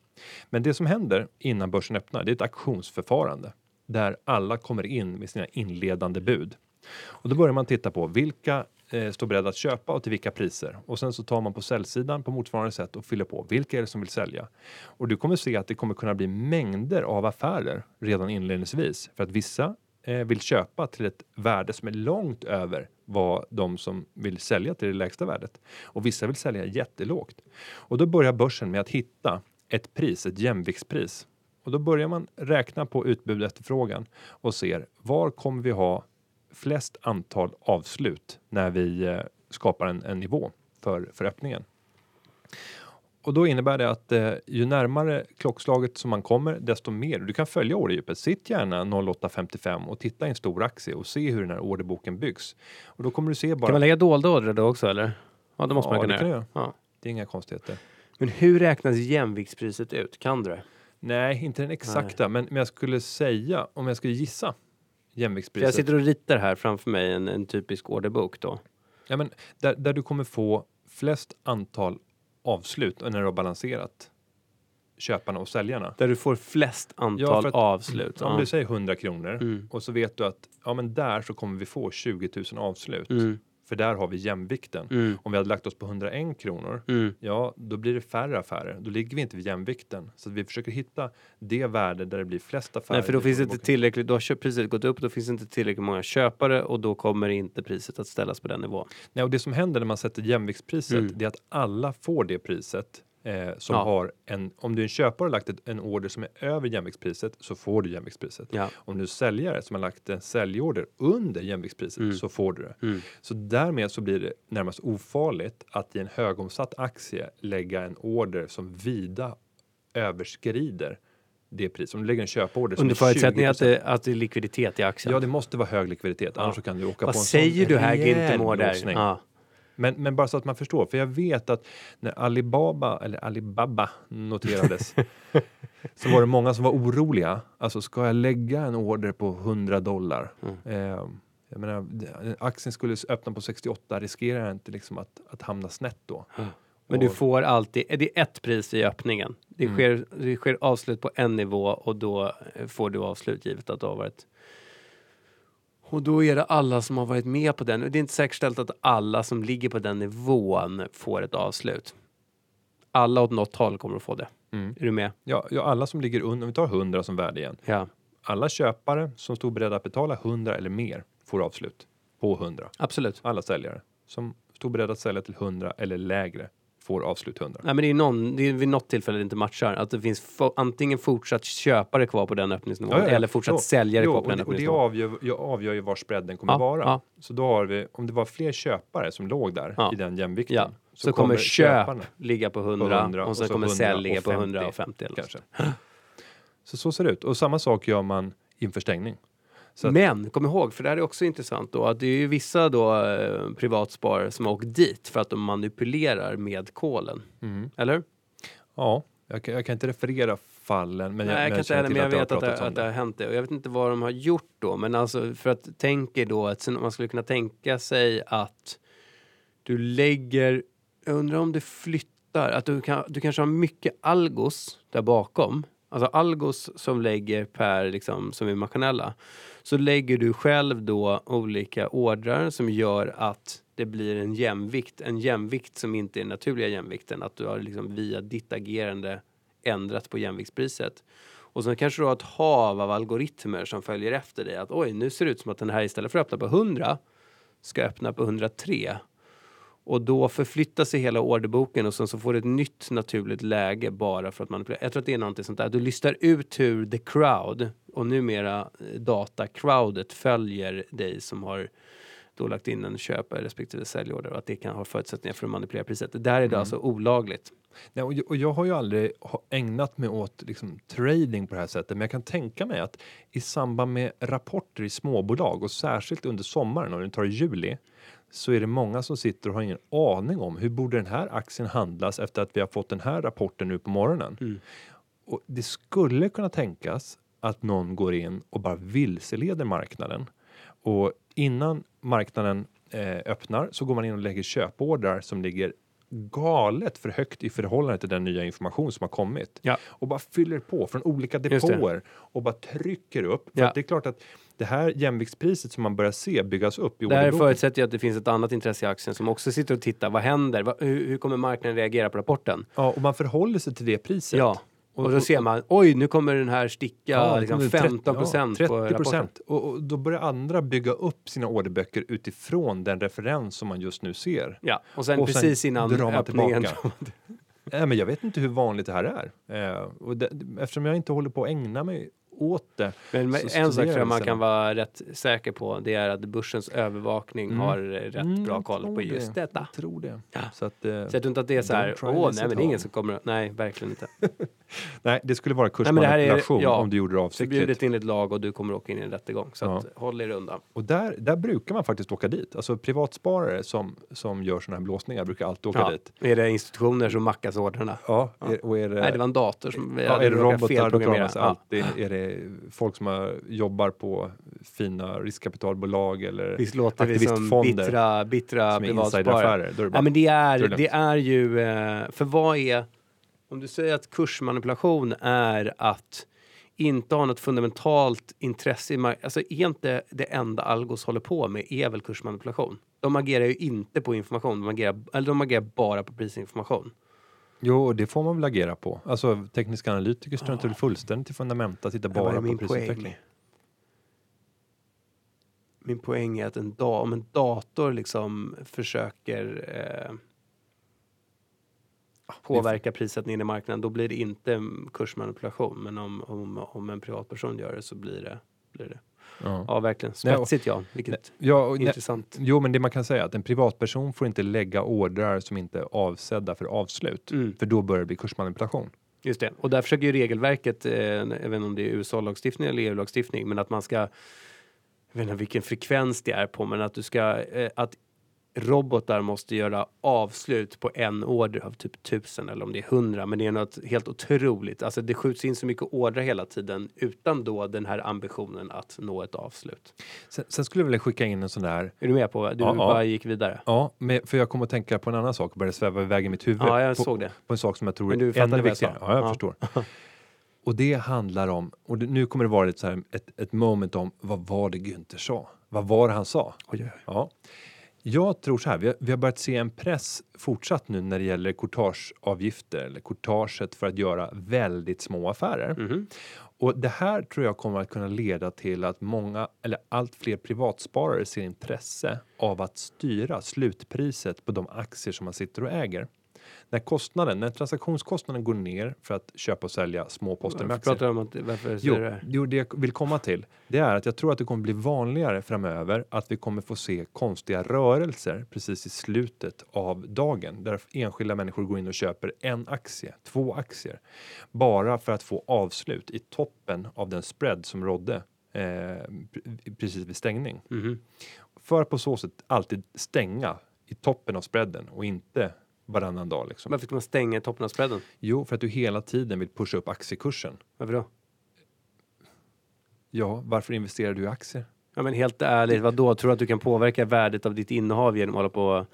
Men det som händer innan börsen öppnar, det är ett auktionsförfarande där alla kommer in med sina inledande bud. Och då börjar man titta på vilka eh, står beredda att köpa och till vilka priser. Och sen så tar man på säljsidan på motsvarande sätt och fyller på. Vilka är det som vill sälja? Och du kommer se att det kommer kunna bli mängder av affärer redan inledningsvis för att vissa eh, vill köpa till ett värde som är långt över vad de som vill sälja till det lägsta värdet. Och vissa vill sälja jättelågt. Och då börjar börsen med att hitta ett pris, ett jämviktspris. Och då börjar man räkna på utbud och efterfrågan och ser var kommer vi ha flest antal avslut när vi eh, skapar en, en nivå för, för öppningen. Och då innebär det att eh, ju närmare klockslaget som man kommer, desto mer. Du kan följa orderdjupet. Sitt gärna 08.55 och titta i en stor aktie och se hur den här orderboken byggs. Och då kommer du se bara. Kan man lägga dolda ordrar då också eller? Ja, det måste Ja, man kunna det kan göra. du Ja. Det är inga konstigheter. Men hur räknas jämviktspriset ut? Kan du det? Nej, inte den exakta, men, men jag skulle säga om jag skulle gissa jämviktspriset. jag sitter och ritar här framför mig en, en typisk orderbok då. Ja, men där, där du kommer få flest antal avslut när du har balanserat köparna och säljarna. Där du får flest antal för att- avslut. Om Ja. du säger 100 kronor Mm. och så vet du att ja, men där så kommer vi få 20 000 avslut. Mm. För där har vi jämvikten. Mm. Om vi hade lagt oss på 101 kronor, Mm. ja, då blir det färre affärer. Då ligger vi inte vid jämvikten. Så vi försöker hitta det värde där det blir flest affärer. Nej, för då finns det inte tillräckligt, då har priset gått upp, då finns det inte tillräckligt många köpare och då kommer inte priset att ställas på den nivån. Nej, och det som händer när man sätter jämviktspriset, Mm. det är att alla får det priset. Eh, som Ja. har en, om du är en köpare och lagt ett, en order som är över jämviktspriset så får du jämviktspriset. Ja. Om du är säljare som har lagt en säljorder under jämviktspriset Mm. så får du det. Mm. Så därmed så blir det närmast ofarligt att i en högomsatt aktie lägga en order som vida överskrider det pris. Om du lägger en köporder Under förutsättning att 20%. det, att det är likviditet i aktien. Ja, det måste vara hög likviditet, Ja. annars kan du åka Vad på en säger sån du här Günther där? Ja. Men, men bara så att man förstår, för jag vet att när Alibaba, eller Alibaba noterades så var det många som var oroliga. Alltså ska jag lägga en order på 100 dollar? Mm. Eh, jag menar, aktien skulle öppna på 68, riskerar jag inte liksom att, att hamna snett då? Men du får alltid, det är ett pris i öppningen. Det, Mm. sker, det sker avslut på en nivå och då eh, får du avslut givet att du har varit och då är det alla som har varit med på den. Och Det är inte säkerställt att alla som ligger på den nivån får ett avslut. Alla åt något håll kommer att få det. Mm. Är du med? Ja, ja, alla som ligger under, om vi tar 100 som värde igen. Ja, Alla köpare som stod beredda att betala 100 eller mer får avslut på 100. absolut. Alla säljare som stod beredda att sälja till 100 eller lägre får avslut 100. Nej, men det är, någon, det är vid något tillfälle det inte matchar. Att det finns antingen fortsatt köpare kvar på den öppningsnivån Ja, ja, eller fortsatt Jo, säljare Jo, kvar på den det, och det öppningsnivån. avgör, jag avgör ju var spreaden kommer Ja, vara. Så då har vi, om det var fler köpare som låg där i den jämvikten. Ja, så, kommer köp ligga på 100, 100 och och så så kommer sälj ligga på 150 150 eller kanske. Så så ser det ut. Och samma sak gör man inför stängning. Att- Men kom ihåg, för det här är också intressant då, att det är ju vissa då eh, privatsparare som har åkt dit för att de manipulerar med kolen. Mm. Eller? Ja, jag kan, jag kan inte referera fallen, men Nej, jag kan inte heller, men jag vet att det, att det har hänt det. Och jag vet inte vad de har gjort då, men alltså för att tänka då att man skulle kunna tänka sig att du lägger, jag undrar om det flyttar, att du, kan, du kanske har mycket algos där bakom. Alltså algos som lägger per, liksom, som är maskinella. Så lägger du själv då olika ordrar som gör att det blir en jämvikt. En jämvikt som inte är den naturliga jämvikten. Att du har liksom via ditt agerande ändrat på jämviktspriset. Och sen kanske du har ett hav av algoritmer som följer efter dig. Att oj, nu ser det ut som att den här istället för att öppna på 100 ska öppna på 103. Och då förflyttar sig hela orderboken och sen så får du ett nytt naturligt läge bara för att manipulera. Jag tror att det är någonting sånt där. Du listar ut hur the crowd och numera eh, data-crowdet följer dig som har då lagt in en köpare respektive säljorder och att det kan ha förutsättningar för att manipulera priset. Det där är det alltså olagligt. Nej, och, jag- och jag har ju aldrig ägnat mig åt liksom, trading på det här sättet, men jag kan tänka mig att i samband med rapporter i småbolag och särskilt under sommaren, om du tar i juli, så är det många som sitter och har ingen aning om hur borde den här aktien handlas efter att vi har fått den här rapporten nu på morgonen. Mm. Och det skulle kunna tänkas att någon går in och bara vilseleder marknaden och innan marknaden eh, öppnar så går man in och lägger köpordrar som ligger galet för högt i förhållande till den nya information som har kommit. Ja. Och bara fyller på från olika depåer och bara trycker upp. För Ja. det är klart att det här jämviktspriset som man börjar se byggas upp i orderboken. förutsätter ju att det finns ett annat intresse i aktien som också sitter och tittar. Vad händer? Hur, hur kommer marknaden reagera på rapporten? Ja, och man förhåller sig till det priset. Ja, och, Och- då ser man, oj, nu kommer den här sticka Ja, liksom kommer 15 procent ja, på 30 rapporten. procent. Och, och då börjar andra bygga upp sina orderböcker utifrån den referens som man just nu ser. Ja, och sen Och sen precis innan drar man öppningen. tillbaka. Nej, men jag vet inte hur vanligt det här är. Eh, och det, eftersom jag inte håller på att ägna mig åt det. Men en sak tror jag man det kan vara rätt säker på. Det är att börsens övervakning Mm. har rätt Mm, bra koll på det. just detta. Jag tror det. Ja. Så att, eh, Så jag tror inte att det är så här, åh nej men det är ingen som kommer att-" Nej, verkligen inte. nej, det skulle vara Nej, det är- kursmanipulation ja, om du gjorde det Förbjudet avsiktligt. enligt lag och du kommer åka in i en rättegång. Så Ja. att, håll er undan. Och där, där brukar man faktiskt åka dit. Alltså privatsparare som, som gör sådana här blåsningar brukar alltid åka Ja. dit. Är det institutioner som mackas ordrarna? Ja, Ja. Är, och är det, Nej, det var en dator som ja, hade är det robotar då kramas alltid. Är det folk som har, jobbar på fina riskkapitalbolag eller Visst låter vi som bittra, bittra privatsparare? det Ja, men det är det det är ju, eh, för vad är, om du säger att kursmanipulation är att inte ha något fundamentalt intresse i marknaden, alltså är inte det enda Algos håller på med är väl kursmanipulation? De agerar ju inte på information, de agerar, eller de agerar bara på prisinformation. Jo, det får man väl agera på. Alltså tekniska analytiker struntar väl fullständigt i fundamenta, tittar vad är bara min på poäng? prisutveckling. Min poäng är att en da- om en dator liksom försöker eh, påverka prissättningen i marknaden, då blir det inte kursmanipulation. Men om, om, om en privatperson gör det så blir det, blir det. Ja. Ja, verkligen. Nej, och- Spetsigt ja. Vilket Ja, och, nej, intressant. jo, men det man kan säga är att en privatperson får inte lägga ordrar som inte är avsedda för avslut. Mm. För då börjar det bli kursmanipulation. Just det. Och där försöker ju regelverket, eh, inte om det är USA-lagstiftning eller EU-lagstiftning, men att man ska, jag vet inte vilken frekvens det är på, men att du ska, eh, att robotar måste göra avslut på en order av typ tusen eller om det är hundra, men det är något helt otroligt. Alltså det skjuts in så mycket ordrar hela tiden utan då den här ambitionen att nå ett avslut. Sen, sen skulle jag vilja skicka in en sån där Är du med på? Du Ja, ja. bara gick vidare. Ja, men för jag kommer att tänka på en annan sak och började sväva iväg i mitt huvud. Ja, jag på, såg det. På en sak som jag tror Men du är ännu viktigare. Ja, jag Ja. förstår. Och det handlar om, och det, nu kommer det vara lite så här, ett, ett moment om vad var det Günther sa? Vad var det han sa? Oj, oj. Ja. Jag tror så här, vi har, vi har börjat se en press fortsatt nu när det gäller courtageavgifter eller courtaget för att göra väldigt små affärer. Mhm. Och det här tror jag kommer att kunna leda till att många eller allt fler privatsparare ser intresse av att styra slutpriset på de aktier som man sitter och äger. När kostnaden, när transaktionskostnaden går ner för att köpa och sälja små poster med aktier. pratar om att, varför Jo, det jo, det jag vill komma till det är att jag tror att det kommer bli vanligare framöver att vi kommer få se konstiga rörelser precis i slutet av dagen där enskilda människor går in och köper en aktie, två aktier bara för att få avslut i toppen av den spread som rådde eh, pre- precis vid stängning. Mhm. För att på så sätt alltid stänga i toppen av spreaden och inte varannan dag. Liksom. Varför ska man stänga toppen av spreaden? Jo, för att du hela tiden vill pusha upp aktiekursen. Varför då? Ja, varför investerar du i aktier? Ja men helt ärligt, vad då? Tror du att du kan påverka värdet av ditt innehav genom att hålla på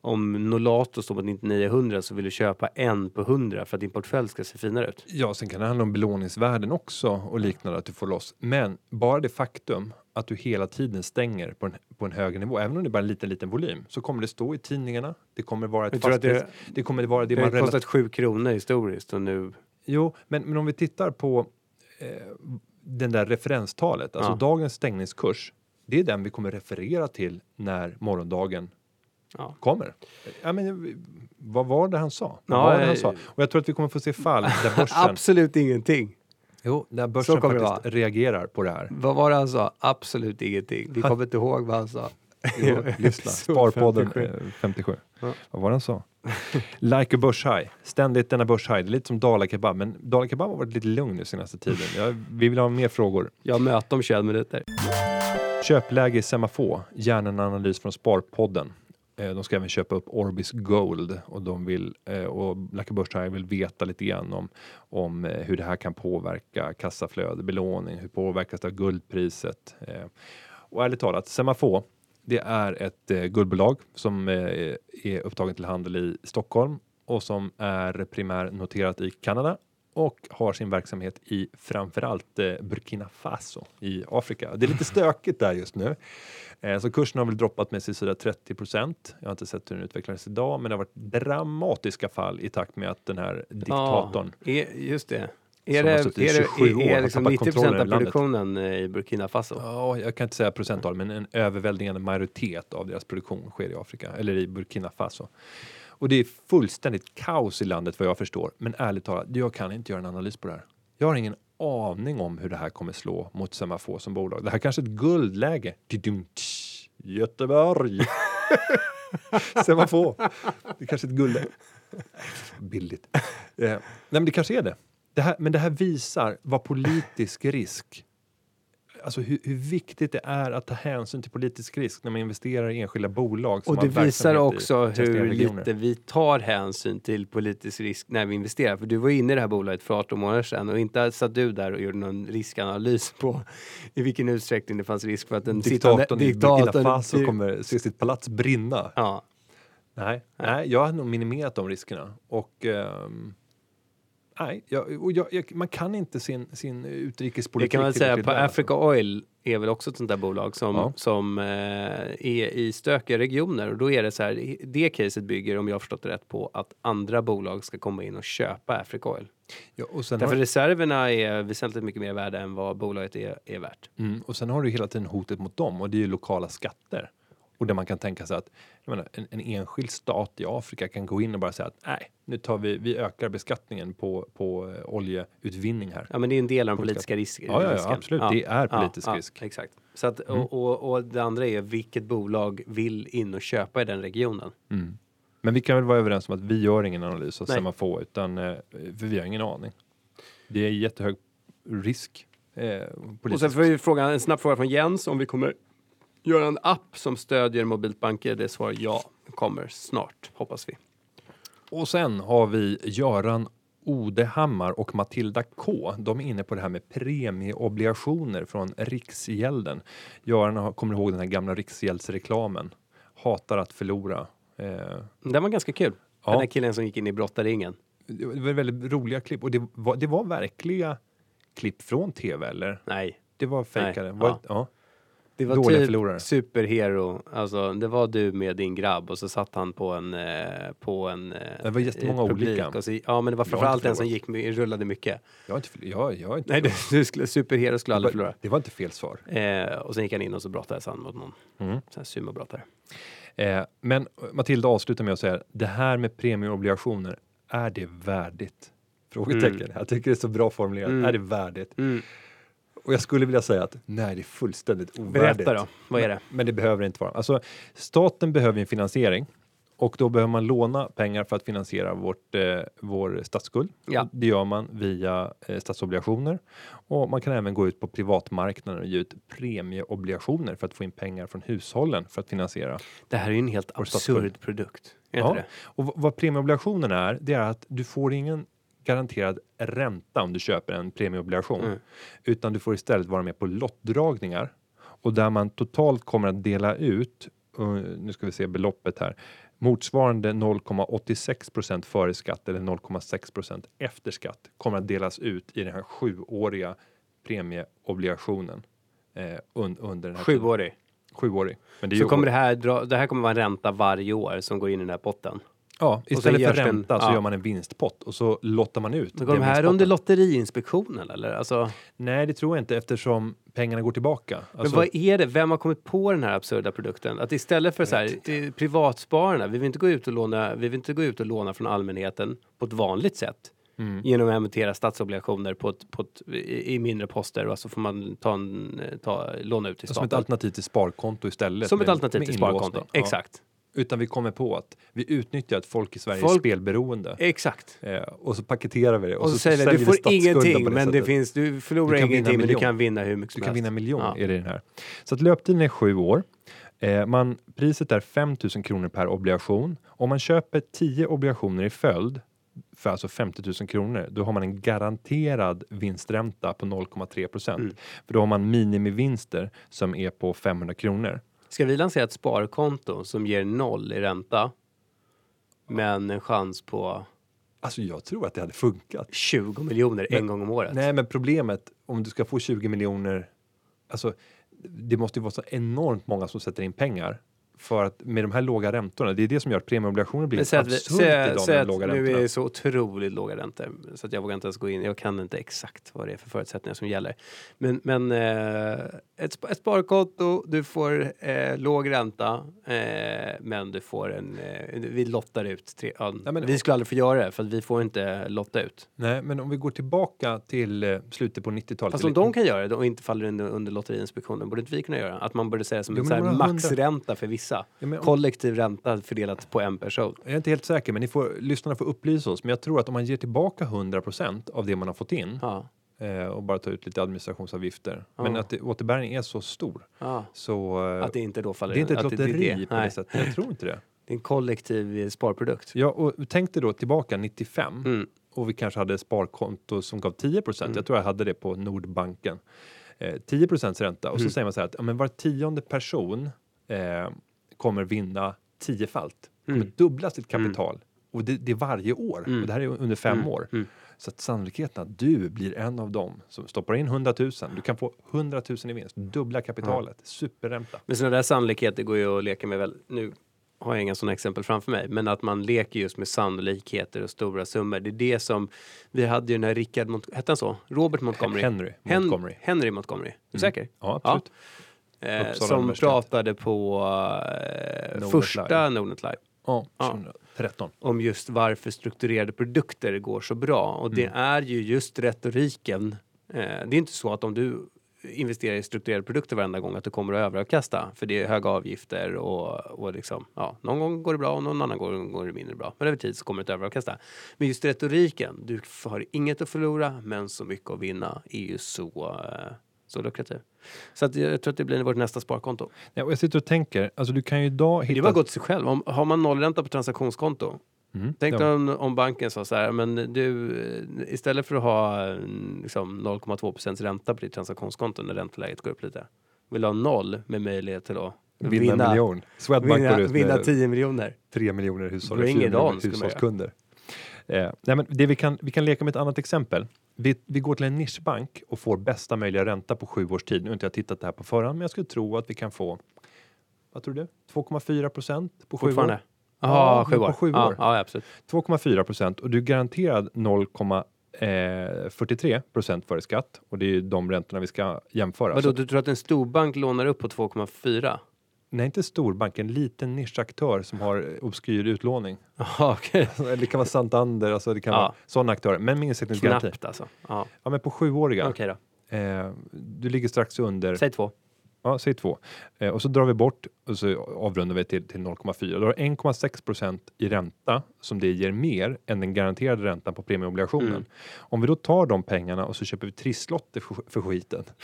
om Nolato står på 99-100 så vill du köpa en på 100 för att din portfölj ska se finare ut. Ja, sen kan det handla om belåningsvärden också och liknande att du får loss. Men bara det faktum att du hela tiden stänger på en, på en högre nivå, även om det är bara en liten, liten volym, så kommer det stå i tidningarna. Det kommer vara ett fastighets... det, Det kommer vara det det man har kostat 7 kronor historiskt och nu... Jo, men, men om vi tittar på eh, den där referenstalet, alltså Ja. dagens stängningskurs, det är den vi kommer referera till när morgondagen Ja. kommer. Ja, men, vad var det han sa? Vad Ja, var det han eh, sa? Och jag tror att vi kommer få se fall där börsen, Absolut ingenting. Jo, Så börsen faktiskt reagerar på det här. Vad var det han sa? Absolut ingenting. Vi kommer inte ihåg vad han sa. Jo, lyssna. Sparpodden 57. eh, 57. Ja. Vad var det han sa? like a börshaj. Ständigt denna börshaj. Det är lite som Dala Kebab, men Dala Kebab har varit lite lugn nu senaste tiden. Jag, vi vill ha mer frågor. Jag har möte om 21 minuter. Köpläge i Semafo. Gärna en analys från Sparpodden. Eh, de ska även köpa upp Orbis Gold och de vill eh, och Like vill veta lite grann om, om eh, hur det här kan påverka kassaflöde, belåning, hur påverkas det av guldpriset? Och ärligt talat, Semafo Det är ett guldbolag som är upptaget till handel i Stockholm och som är primärnoterat i Kanada och har sin verksamhet i framförallt eh, Burkina Faso i Afrika. Det är lite stökigt där just nu. Eh, så kursen har väl droppat med sådär 30% Jag har inte sett hur den utvecklades idag, men det har varit dramatiska fall i takt med att den här diktatorn Ja, är, just det. Är det, är det 27 år, är, är liksom tappat 90 kontrollen av produktionen eh, i Burkina Faso? Ja, jag kan inte säga procenttal, men en överväldigande majoritet av deras produktion sker i Afrika eller i Burkina Faso. Och det är fullständigt kaos i landet vad jag förstår. Men ärligt talat, jag kan inte göra en analys på det här. Jag har ingen aning om hur det här kommer slå mot Semafo som bolag. Det här kanske är ett guldläge. Göteborg! Semafo. Det är kanske är ett guldläge. Billigt. Eh, nej, men det kanske är det. det här, men det här visar vad politisk risk Alltså hur, hur viktigt det är att ta hänsyn till politisk risk när man investerar i enskilda bolag. Och det visar också hur lite vi tar hänsyn till politisk risk när vi investerar. För du var inne i det här bolaget för 18 månader sedan och inte satt du där och gjorde någon riskanalys på i vilken utsträckning det fanns risk för att den Diktatorn i Burkina diktatorn- Faso kommer se sitt palats brinna. Ja, Nej, nej, jag har nog minimerat de riskerna. Och ehm, nej, jag, jag, jag, man kan inte sin, sin det utrikespolitik kan man säga på väl, Africa Oil är väl också ett sånt där bolag som, Ja. som eh, är i stökiga regioner och då är det så här, det caset bygger om jag har förstått det rätt på att andra bolag ska komma in och köpa Africa Oil. Ja, och, sen Därför har, reserverna är väsentligt mycket mer värda än vad bolaget är, är värt. mm, och sen har du hela tiden hotet mot dem och det är ju lokala skatter. Och där man kan tänka sig att menar, en, en enskild stat i Afrika kan gå in och bara säga att nej, nu tar vi, vi ökar beskattningen på, på eh, oljeutvinning här. Ja men det är en del av den Politisk politiska risk, Ja, ja, ja, risken. absolut. Det är politisk ja, risk. Ja, exakt. Så att, Mm. och, och, och det andra är vilket bolag vill in och köpa i den regionen. Mm. Men vi kan väl vara överens om att vi gör ingen analys av Nej. Semafo utan eh, för vi har ingen aning. Det är jättehög risk. Eh, Och sen får vi fråga, en snabb fråga från Jens om vi kommer göra en app som stödjer mobilt banker. Det svarar ja, kommer snart hoppas vi. Och sen har vi Göran Odehammar och Matilda K. De är inne på det här med premieobligationer från Riksgälden. Göran kommer ihåg den här gamla Riksgäldsreklamen. Hatar att förlora. Eh, Den var ganska kul. Ja. Den där killen som gick in i brottaringen. det var väldigt roliga klipp och det var, det var verkliga klipp från tv eller? Nej, Det var fejkade. Nej, Var, ja. ja. Det var Dåliga typ förlorare. superhero. Alltså, det var du med din grabb och så satt han på en... Eh, på en eh, Det var jättemånga publik olika. Och så, ja, men det var framförallt inte en som gick, my- rullade mycket. Jag har inte, förl- jag, jag har inte Nej, du, förlorat. du skulle, superhero skulle aldrig förlora. det var inte fel svar. Eh, och sen gick han in och så brottades han mot någon Mm. här sumobrottare. Eh, men eh, Matilda avslutar med att säga det här med premieobligationer, är det värdigt? Frågetecken. Jag tycker det är så bra formulerat. Mm. Är det värdigt? Och jag skulle vilja säga att nej, det är fullständigt ovärdigt. Berätta då, vad är det? Men, men det behöver inte vara. Alltså, staten behöver en finansiering och då behöver man låna pengar för att finansiera vårt, eh, vår statsskuld. Ja. Det gör man via eh, statsobligationer och man kan även gå ut på privatmarknaden och ge ut premieobligationer för att få in pengar från hushållen för att finansiera. Det här är ju en helt Vår statsskuld. absurd produkt. Ja. det? Och vad premieobligationen är, det är att du får ingen garanterad ränta om du köper en premieobligation. Mm. Utan du får istället vara med på lottdragningar och där man totalt kommer att dela ut, nu ska vi se beloppet här, motsvarande 0,86 procent före skatt eller 0,6 procent efter skatt kommer att delas ut i den här sjuåriga premieobligationen eh, un, under den här tiden. Sjuårig. Sjuårig. Men det är Så kommer det här dra, det här kommer vara en ränta varje år som går in i den här potten. Ja, istället för det en- ränta så ja. gör man en vinstpott och så lottar man ut. Men går de här under Lotteriinspektionen eller? Alltså, Nej, det tror jag inte eftersom pengarna går tillbaka. men Alltså, vad är det? Vem har kommit på den här absurda produkten? Att istället för så här, eh, privatspararna, vi vill, inte gå ut och låna, vi vill inte gå ut och låna från allmänheten på ett vanligt sätt. Mm. Genom att emittera statsobligationer på ett, på ett, i, mindre poster och så får man ta en, eh, ta, låna ut till som ett staten. alternativ till sparkonto istället. Som ett alternativ till sparkonto. Ja. Exakt. Utan vi kommer på att vi utnyttjar att folk i Sverige är Folk- spelberoende. Exakt. Eh, och så paketerar vi det. Och, så, säger det, du vi får ingenting det men det finns, du förlorar Du ingenting men du kan vinna hur mycket Du som kan vinna helst. miljon Ja. i den här. Så att löptiden är sju år. Eh, man, priset är 5 000 kronor per obligation. Om man köper 10 obligationer i följd för alltså 50 000 kronor, då har man en garanterad vinstränta på 0,3 procent. Mm. För då har man minimivinster som är på 500 kronor. Ska vi lansera ett sparkonto som ger noll i ränta men en chans på Alltså jag tror att det hade funkat. 20 miljoner en gång om året? Nej, men problemet om du ska få 20 miljoner, alltså det måste ju vara så enormt många som sätter in pengar för att med de här låga räntorna, det är det som gör att premieobligationer blir säg att, absurt säg, idag säg med att de låga nu är räntorna. det så otroligt låga räntor så att jag vågar inte ens gå in. Jag kan inte exakt vad det är för förutsättningar som gäller. Men, men eh, ett, ett sparkonto, du får eh, låg ränta eh, men du får en... Eh, vi lottar ut. Tre, ja, Nej, men- vi skulle aldrig få göra det för att vi får inte lotta ut. Nej, men om vi går tillbaka till eh, slutet på 90-talet. Fast om de kan göra det och inte faller under, under Lotteriinspektionen, borde inte vi kunna göra? Att man borde säga som Jo, en maxränta för vissa. Ja, men Kollektiv ränta fördelat på en person. Jag är inte helt säker, men ni får, lyssnarna får upplysa oss. Men jag tror att om man ger tillbaka 100% av det man har fått in Ja, eh, och bara tar ut lite administrationsavgifter, men Ja. att det, återbäringen är så stor så eh, Att det inte då faller det är inte ett att det- det lotteri på det sättet. Jag tror inte det. Det är en kollektiv eh, sparprodukt. Ja, och tänk dig då tillbaka 95 Mm. och vi kanske hade sparkonto som gav 10 Mm. Jag tror jag hade det på Nordbanken. Eh, 10 ränta och så Mm. säger man så här att ja, men var tionde person eh, kommer vinna tiofalt, kommer Mm. dubbla sitt kapital och det, det är varje år Mm. och det här är under fem Mm. år. Mm. Så att sannolikheten att du blir en av dem som stoppar in 100 000, du kan få 100 000 i vinst, dubbla kapitalet, superränta. Men sådana där sannolikheter går ju att leka med väl. Nu har jag inga sådana exempel framför mig, men att man leker just med sannolikheter och stora summor. Det är det som vi hade ju när Rickard, Mont- hette han så? Robert Montgomery? Henry Hen- Montgomery. Henry Montgomery. Är du säker? Ja, absolut. Eh, Uppsala som pratade på eh, Nordnet första Nordnet Live Ja, Ja. 2013. om just varför strukturerade produkter går så bra. Och det Mm. är ju just retoriken. Eh, det är inte så att om du investerar i strukturerade produkter varenda gång att du kommer att överavkasta. För det är höga avgifter och, och liksom, ja, någon gång går det bra och någon annan gång går det mindre bra. Men över tid så kommer det att överavkasta. Men just retoriken, du har inget att förlora men så mycket att vinna är ju så, eh, så lukrativ. Så att jag tror att det blir vårt nästa sparkonto. Ja, och jag sitter och tänker, alltså du kan ju idag hitta... Det var gott sig själv. Om, har man nollränta på transaktionskonto Mm, Tänk ja. om, om banken sa så här, men du, istället för att ha liksom 0,2 procents ränta på ditt transaktionskonto när ränteläget går upp lite. Vill du ha noll med möjlighet till att Vinna, en miljon. Swedbank vinna, går ut vinna med 10 miljoner. tre miljoner hushåll, Bring miljoner hushållskunder. Eh, nej, men det vi, kan, vi kan leka med ett annat exempel. Vi, vi går till en nischbank och får bästa möjliga ränta på sju års tid. Nu har inte jag tittat det här på förhand, men jag skulle tro att vi kan få, vad tror du? 2,4 procent på sju år? Fortfarande? Ja, sju på år. sju Ja, år. ja, absolut. 2,4 procent och du är garanterad 0,43 procent före skatt och det är ju de räntorna vi ska jämföra. Vadå, Så- du tror att en storbank lånar upp på 2,4? Nej, inte storbank, en liten nischaktör som har obskyr utlåning. Eller det kan vara Santander, alltså det kan Ja. vara sådana aktörer, men med insättningsgaranti. Knappt alltså. Ja, Ja, men på sjuåriga. okej då. Eh, du ligger strax under, Säg två. ja, säg två. Eh, och så drar vi bort och så avrundar vi till, till 0,4. Då har du 1,6 procent i ränta som det ger mer än den garanterade räntan på premieobligationen. Mm. Om vi då tar de pengarna och så köper vi trisslotter för, för skiten.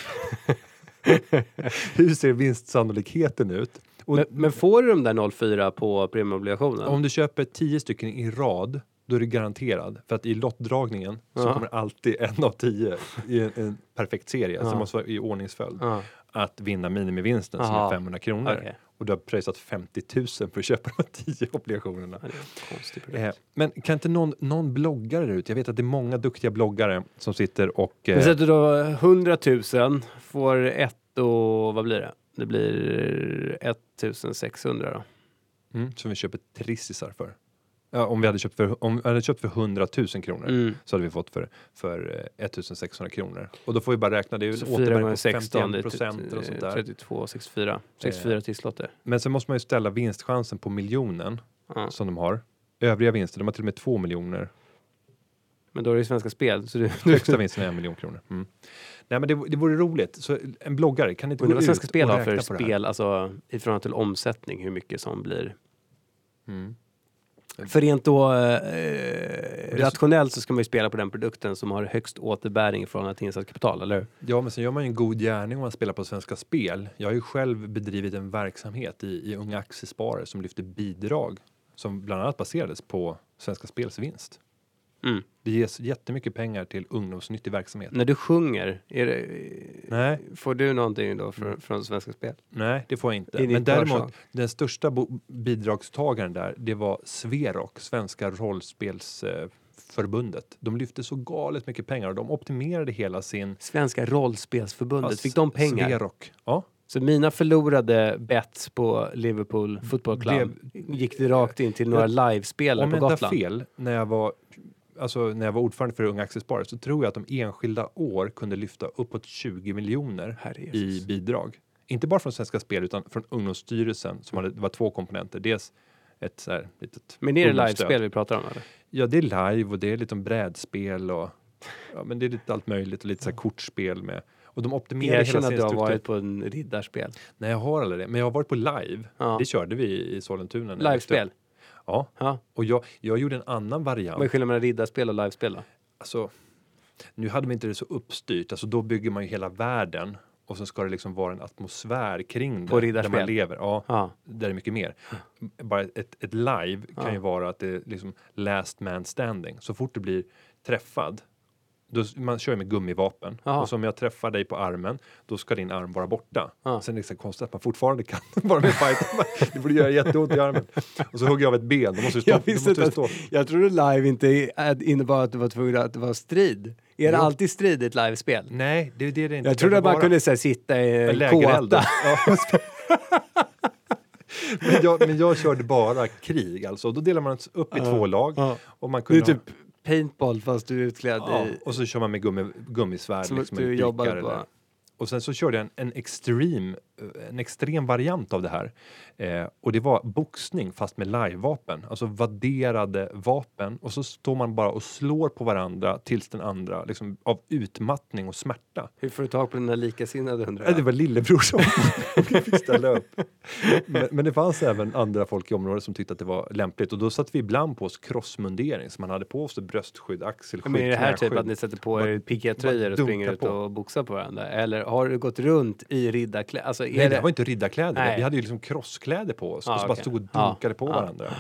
Hur ser vinstsannolikheten ut? Och Men, men får du de där 0,4 på premieobligationen? Om du köper 10 stycken i rad då är du garanterad. För att i lottdragningen så Ja. kommer alltid en av tio i en, en perfekt serie, Ja. som måste vara i ordningsföljd, Ja, att vinna minimivinsten som Aha. är 500 kronor. okej. Och du har pröjsat 50 000 för att köpa de här 10 obligationerna. Eh, men kan inte någon, någon bloggare där ute, jag vet att det är många duktiga bloggare som sitter och... Eh, sätter då 100 000, får ett och vad blir det? Det blir 1600 då. mm, som vi köper trissisar för. Ja, om vi hade köpt för, om vi hade köpt för 100 000 kronor Mm. så hade vi fått för, för eh, 1600 kronor. Och då får vi bara räkna, det är ju Så en 4 återbäring på 16, 51 det är procent och sånt där. 32, 64. 64 trisslotter. Men sen måste man ju ställa vinstchansen på miljonen Ja. som de har. Övriga vinster, de har till och med två miljoner. Men då är det ju Svenska Spel. Så du, Högsta vinsten är en miljon kronor. Mm. Nej men det, det vore roligt. Så en bloggare, kan inte gå ut Svenska Spel och har för räkna på det här? spel, alltså i förhållande till omsättning, hur mycket som blir. Mm. För rent då eh, rationellt så ska man ju spela på den produkten som har högst återbäring förhållande till insatt kapital, eller hur? Ja, men sen gör man ju en god gärning om man spelar på Svenska Spel. Jag har ju själv bedrivit en verksamhet i, i Unga Aktiesparare som lyfter bidrag som bland annat baserades på Svenska Spels vinst. Mm. Det ges jättemycket pengar till ungdomsnyttig verksamhet. När du sjunger, det, Nej, får du någonting då från, från Svenska Spel? nej, det får jag inte. Men däremot, den största bidragstagaren där, det var Sverok, Svenska rollspelsförbundet. De lyfte så galet mycket pengar och de optimerade hela sin... Svenska rollspelsförbundet, fick de pengar? Sverok. Ja, Så mina förlorade bets på Liverpool Football Club gick det rakt in till några livespelare Om på jag inte har Gotland? fel, när jag var Alltså när jag var ordförande för Unga Aktiesparare så tror jag att de enskilda år kunde lyfta uppåt 20 miljoner i bidrag. Inte bara från Svenska Spel utan från Ungdomsstyrelsen som hade, det var två komponenter. Dels ett så här litet Men är det livespel vi pratar om eller? Ja, det är live och det är lite om brädspel och ja, men det är lite allt möjligt och lite så här kortspel med. Och de optimerar hela att sin du har struktur. varit på en riddarspel. Nej, jag har aldrig det. Men jag har varit på live. Ja. Det körde vi i Sollentuna. jag Livespel? Ja, Ja. och jag, jag gjorde en annan Vad är variant. skillnaden mellan riddarspel och livespel då? Alltså, nu hade vi inte det så uppstyrt. Alltså, då bygger man ju hela världen och så ska det liksom vara en atmosfär kring det. Där man lever. Ja, Ja. där är mycket mer. Bara ett, ett live kan Ja. ju vara att det är liksom last man standing. Så fort du blir träffad då, man kör ju med gummivapen Jaha. och så om jag träffar dig på armen då ska din arm vara borta. Ja. Sen är det så konstigt att man fortfarande kan vara med i fighten. Det borde göra jätteont i armen. Och så hugger jag av ett ben, då måste du stå. Jag måste du att, stå. jag trodde live inte är- innebar att det var tvungen att det var strid. Är det Jo. alltid strid i ett livespel? Nej, det är det det inte Jag trodde att man vara. kunde så här, sitta i en kåta. Men, jag, men jag körde bara krig alltså. Då delar man upp i Ja. två lag. Ja. Och man Det är kunde typ paintball fast du är utklädd ja, i... och så kör man med gummi, gummisvärd. Som liksom, du jobbade på. Och sen så körde jag en, en, extrem, en extrem variant av det här. Eh, och det var boxning fast med livevapen. Alltså vadderade vapen. Och så står man bara och slår på varandra tills den andra, liksom, av utmattning och smärta. Hur får du tag på dina likasinnade undrar Ja, jag? det var lillebror som fick ställa upp. Men, men det fanns även andra folk i området som tyckte att det var lämpligt och då satte vi ibland på oss crossmundering så man hade på sig bröstskydd, axelskydd, Men är det här typ att ni sätter på er pikétröjor och dunkar springer ut på. och boxar på varandra? Eller har du gått runt i riddarkläder? Alltså, Nej, det det... var inte riddarkläder. Nej. Vi hade ju liksom crosskläder på oss Ja, och så bara okej. stod och Ja. dunkade på Ja. varandra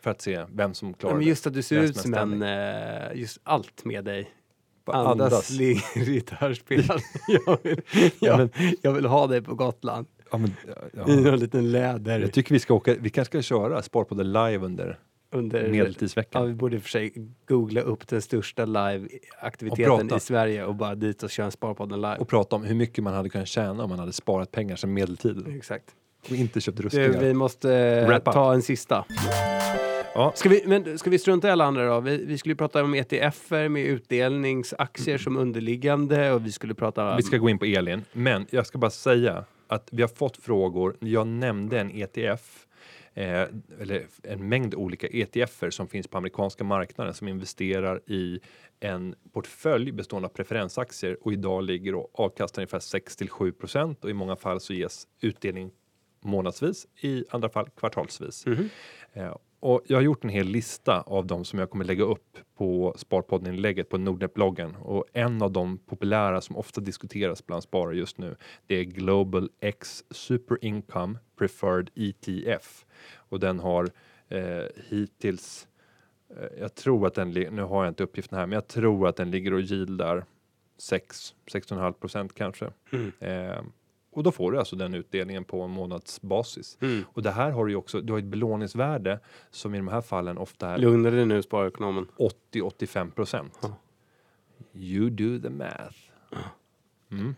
för att se vem som Ja, klarade men just att du ser ut som en... eh, Just allt med dig. Bara Andas, andas. ling, riddarspel. jag, vill, jag, vill, jag vill ha dig på Gotland. Ja, men, I ja. någon liten läder. Jag tycker vi ska åka, vi kanske ska köra Sparpodden live under under, Ja, medeltidsveckan. vi borde för sig googla upp den största live-aktiviteten i Sverige och bara dit och köra en Sparpodden live. Och prata om hur mycket man hade kunnat tjäna om man hade sparat pengar sedan medeltiden Exakt. och inte köpt Du, rustningar. vi måste eh, ta en sista. Ja. Ska vi, men ska vi strunta i alla andra då? Vi, vi skulle ju prata om ETFer med utdelningsaktier som underliggande och vi skulle prata... Vi ska gå in på Elin, men jag ska bara säga att vi har fått frågor. Jag nämnde en ETF, eh, eller en mängd olika ETFer som finns på amerikanska marknaden som investerar i en portfölj bestående av preferensaktier och idag ligger och avkastar ungefär 6 till 7 procent och i många fall så ges utdelning månadsvis, i andra fall kvartalsvis. Mhm. Eh, och jag har gjort en hel lista av de som jag kommer lägga upp på Sparpodden-inlägget på Nordnet-bloggen. Och en av de populära som ofta diskuteras bland sparare just nu, det är Global X Super Income Preferred ETF. Och den har eh, hittills, eh, jag tror att den, nu har jag inte uppgiften här, men jag tror att den ligger och yieldar 6, 6,5 procent kanske. Mm. Eh, och då får du alltså den utdelningen på en månadsbasis. Mm. Och det här har du ju också, du har ett belåningsvärde som i de här fallen ofta är Lugna dig nu, sparekonomen. 80-85 procent. Ja. You do the math. Mm.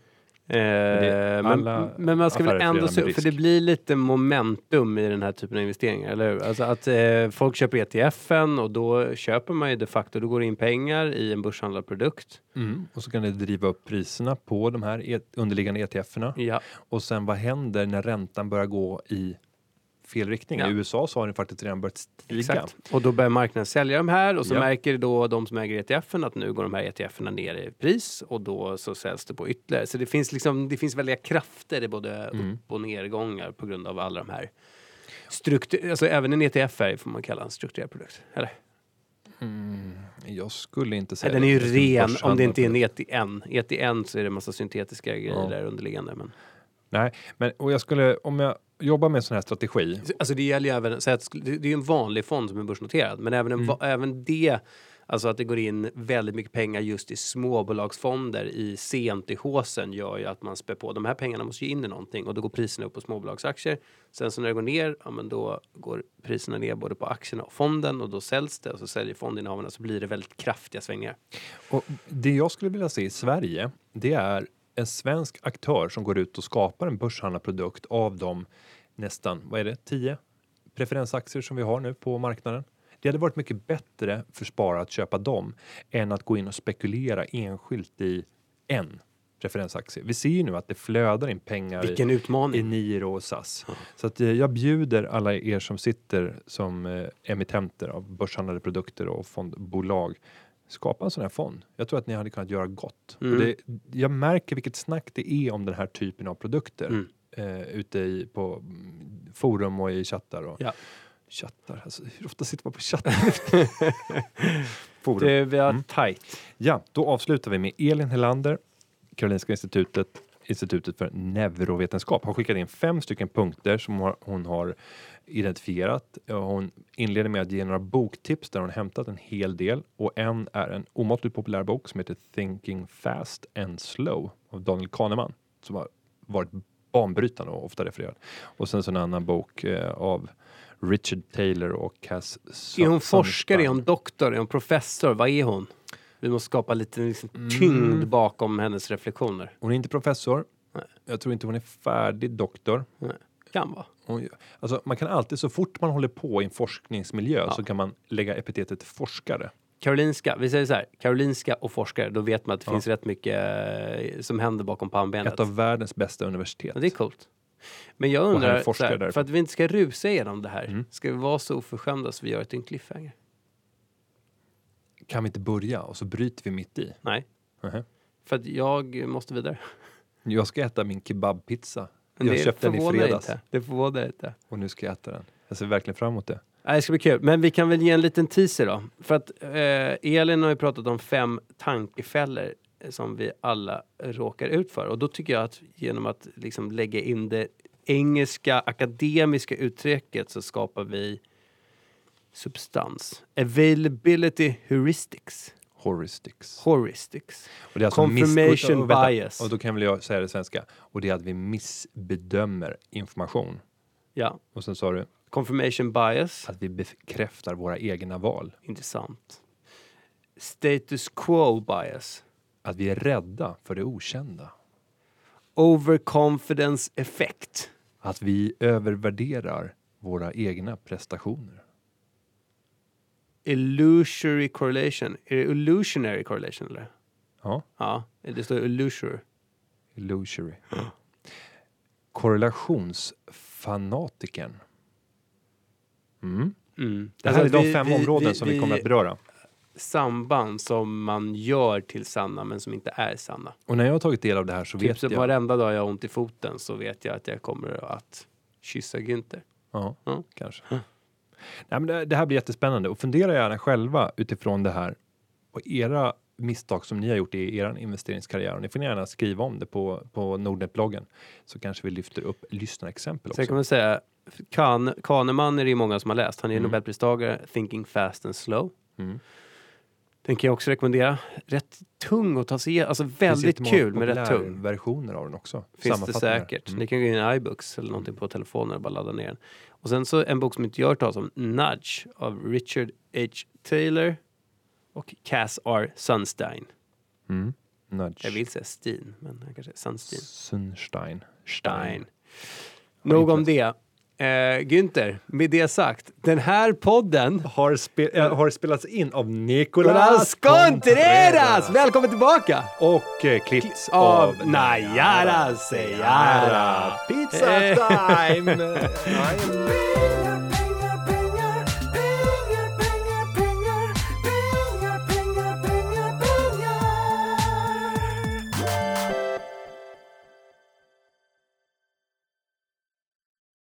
Eh, men, men man ska väl ändå se, med för det blir lite momentum i den här typen av investeringar, eller hur? Alltså att eh, folk köper ETFen och då köper man ju de facto, då går det in pengar i en börshandlad produkt. Mm. Och så kan det driva upp priserna på de här e- underliggande ETFerna. Ja. Och sen vad händer när räntan börjar gå i fel riktning? Ja. I USA så har den faktiskt redan börjat stiga. Exakt. Och då börjar marknaden sälja de här och så Ja. märker då de som äger ETFen att nu går de här ETFerna ner i pris och då så säljs det på ytterligare. Så det finns liksom, det finns väldiga krafter i både Mm. upp och nedgångar på grund av alla de här struktur, alltså även en ETF är, får man kalla en strukturerad produkt. Eller? Mm. Jag skulle inte Nej, säga den är ju det. ren om det inte är en ETN. ETN så är det massa syntetiska grejer Ja. där underliggande. Men... Nej, men och jag skulle, om jag jobbar med en sån här strategi. Alltså det gäller ju även, så att det är ju en vanlig fond som är börsnoterad, men även, en, Mm. även det Alltså att det går in väldigt mycket pengar just i småbolagsfonder i sent i håsen gör ju att man spär på. De här pengarna måste ju in i någonting och då går priserna upp på småbolagsaktier. Sen så när det går ner, ja men då går priserna ner både på aktierna och fonden och då säljs det och så säljer fondinnehavarna så blir det väldigt kraftiga svängningar. Och det jag skulle vilja se i Sverige, det är en svensk aktör som går ut och skapar en börshandlad produkt av de nästan, vad är det, 10 preferensaktier som vi har nu på marknaden. Det hade varit mycket bättre för sparare att köpa dem än att gå in och spekulera enskilt i en preferensaktie. Vi ser ju nu att det flödar in pengar i, Vilken i utmaning! Niro och SAS. Så att eh, jag bjuder alla er som sitter som eh, emittenter av börshandlade produkter och fondbolag skapa en sån här fond. Jag tror att ni hade kunnat göra gott. Mm. Det, jag märker vilket snack det är om den här typen av produkter Mm. eh, ute i, på mm, forum och i chattar. Och, Ja. Chattar, alltså, hur ofta sitter man på chattar? forum. Det, har Mm. Ja, då avslutar vi med Elin Helander, Karolinska institutet, Institutet för neurovetenskap, har skickat in fem stycken punkter som hon har identifierat. Hon inleder med att ge några boktips där hon hämtat en hel del och en är en omåttligt populär bok som heter Thinking Fast and Slow av Daniel Kahneman som har varit banbrytande och ofta refererad. Och sen så en annan bok eh, av Richard Taylor och Cass Är hon forskare? Är hon doktor? Är hon professor? Vad är hon? Vi måste skapa lite liksom, tyngd Mm. bakom hennes reflektioner. Hon är inte professor. Nej. Jag tror inte hon är färdig doktor. Kan vara. Hon, alltså man kan alltid, så fort man håller på i en forskningsmiljö Ja. så kan man lägga epitetet forskare. Karolinska, vi säger så här, Karolinska och forskare, då vet man att det Ja. finns rätt mycket eh, som händer bakom pannbenet. Ett av världens bästa universitet. Ja, det är coolt. Men jag undrar, här, för att vi inte ska rusa igenom det här, Mm. ska vi vara så oförskämda så vi gör till en cliffhanger? Kan vi inte börja och så bryter vi mitt i? Nej, Mhm. för att jag måste vidare. Jag ska äta min kebabpizza. Men Jag det köpte den i fredags Inte. Det förvånar inte. och nu ska jag äta den. Jag ser verkligen fram emot det. Nej, det ska bli kul. Men vi kan väl ge en liten teaser då. För att eh, Elin har ju pratat om fem tankefällor eh, som vi alla råkar ut för. Och då tycker jag att genom att liksom lägga in det engelska akademiska uttrycket så skapar vi substans. Availability heuristics. Heuristics. Heuristics. Och det är alltså Confirmation och, vänta, bias. Och då kan väl jag säga det svenska. Och det är att vi missbedömer information. Ja. Och sen sa du Confirmation bias. att vi bekräftar våra egna val. Intressant. Status quo bias. Att vi är rädda för det okända. Overconfidence effect. Att vi övervärderar våra egna prestationer. Illusory correlation. Är det illusionary correlation eller? Ja, Ja, det står illusory. illusory. Korrelationsfanatikern. Mm. Mm. Det här är de vi- fem vi- områden vi- som vi kommer att beröra. Samband som man gör till sanna men som inte är sanna. Och när jag har tagit del av det här så Typ vet så jag... varenda dag jag har ont i foten så vet jag att jag kommer att kyssa Günther. Ja, Ja. kanske. Nej, men det, här blir jättespännande och fundera gärna själva utifrån det här och era misstag som ni har gjort i er investeringskarriär. Och ni får gärna skriva om det på, på Nordnet-bloggen så kanske vi lyfter upp lyssnarexempel också. kan man säga, kan, Kahneman är det ju många som har läst. Han är Mm. Nobelpristagare, Thinking Fast and Slow. Mm. Den kan jag också rekommendera. Rätt tung att ta sig igenom, alltså väldigt kul men rätt tung. versioner av den också. Finns det säkert. Mm. Ni kan gå in i iBooks eller någonting på telefonen och bara ladda ner den. Och sen så en bok som inte jag har hört talas om, Nudge av Richard H. Taylor och Cass R. Sunstein. Mm. Nudge. Jag vill säga Steen, men han kanske är Sunstein. Sunstein. Stein. Nog om det. Eh, Günther, med det sagt, den här podden Har, spe, äh, har spelats in av Nicolas Contreras! Välkommen tillbaka! Och eh, klippts Av av Nayara Seyara. Pizza Eh. time!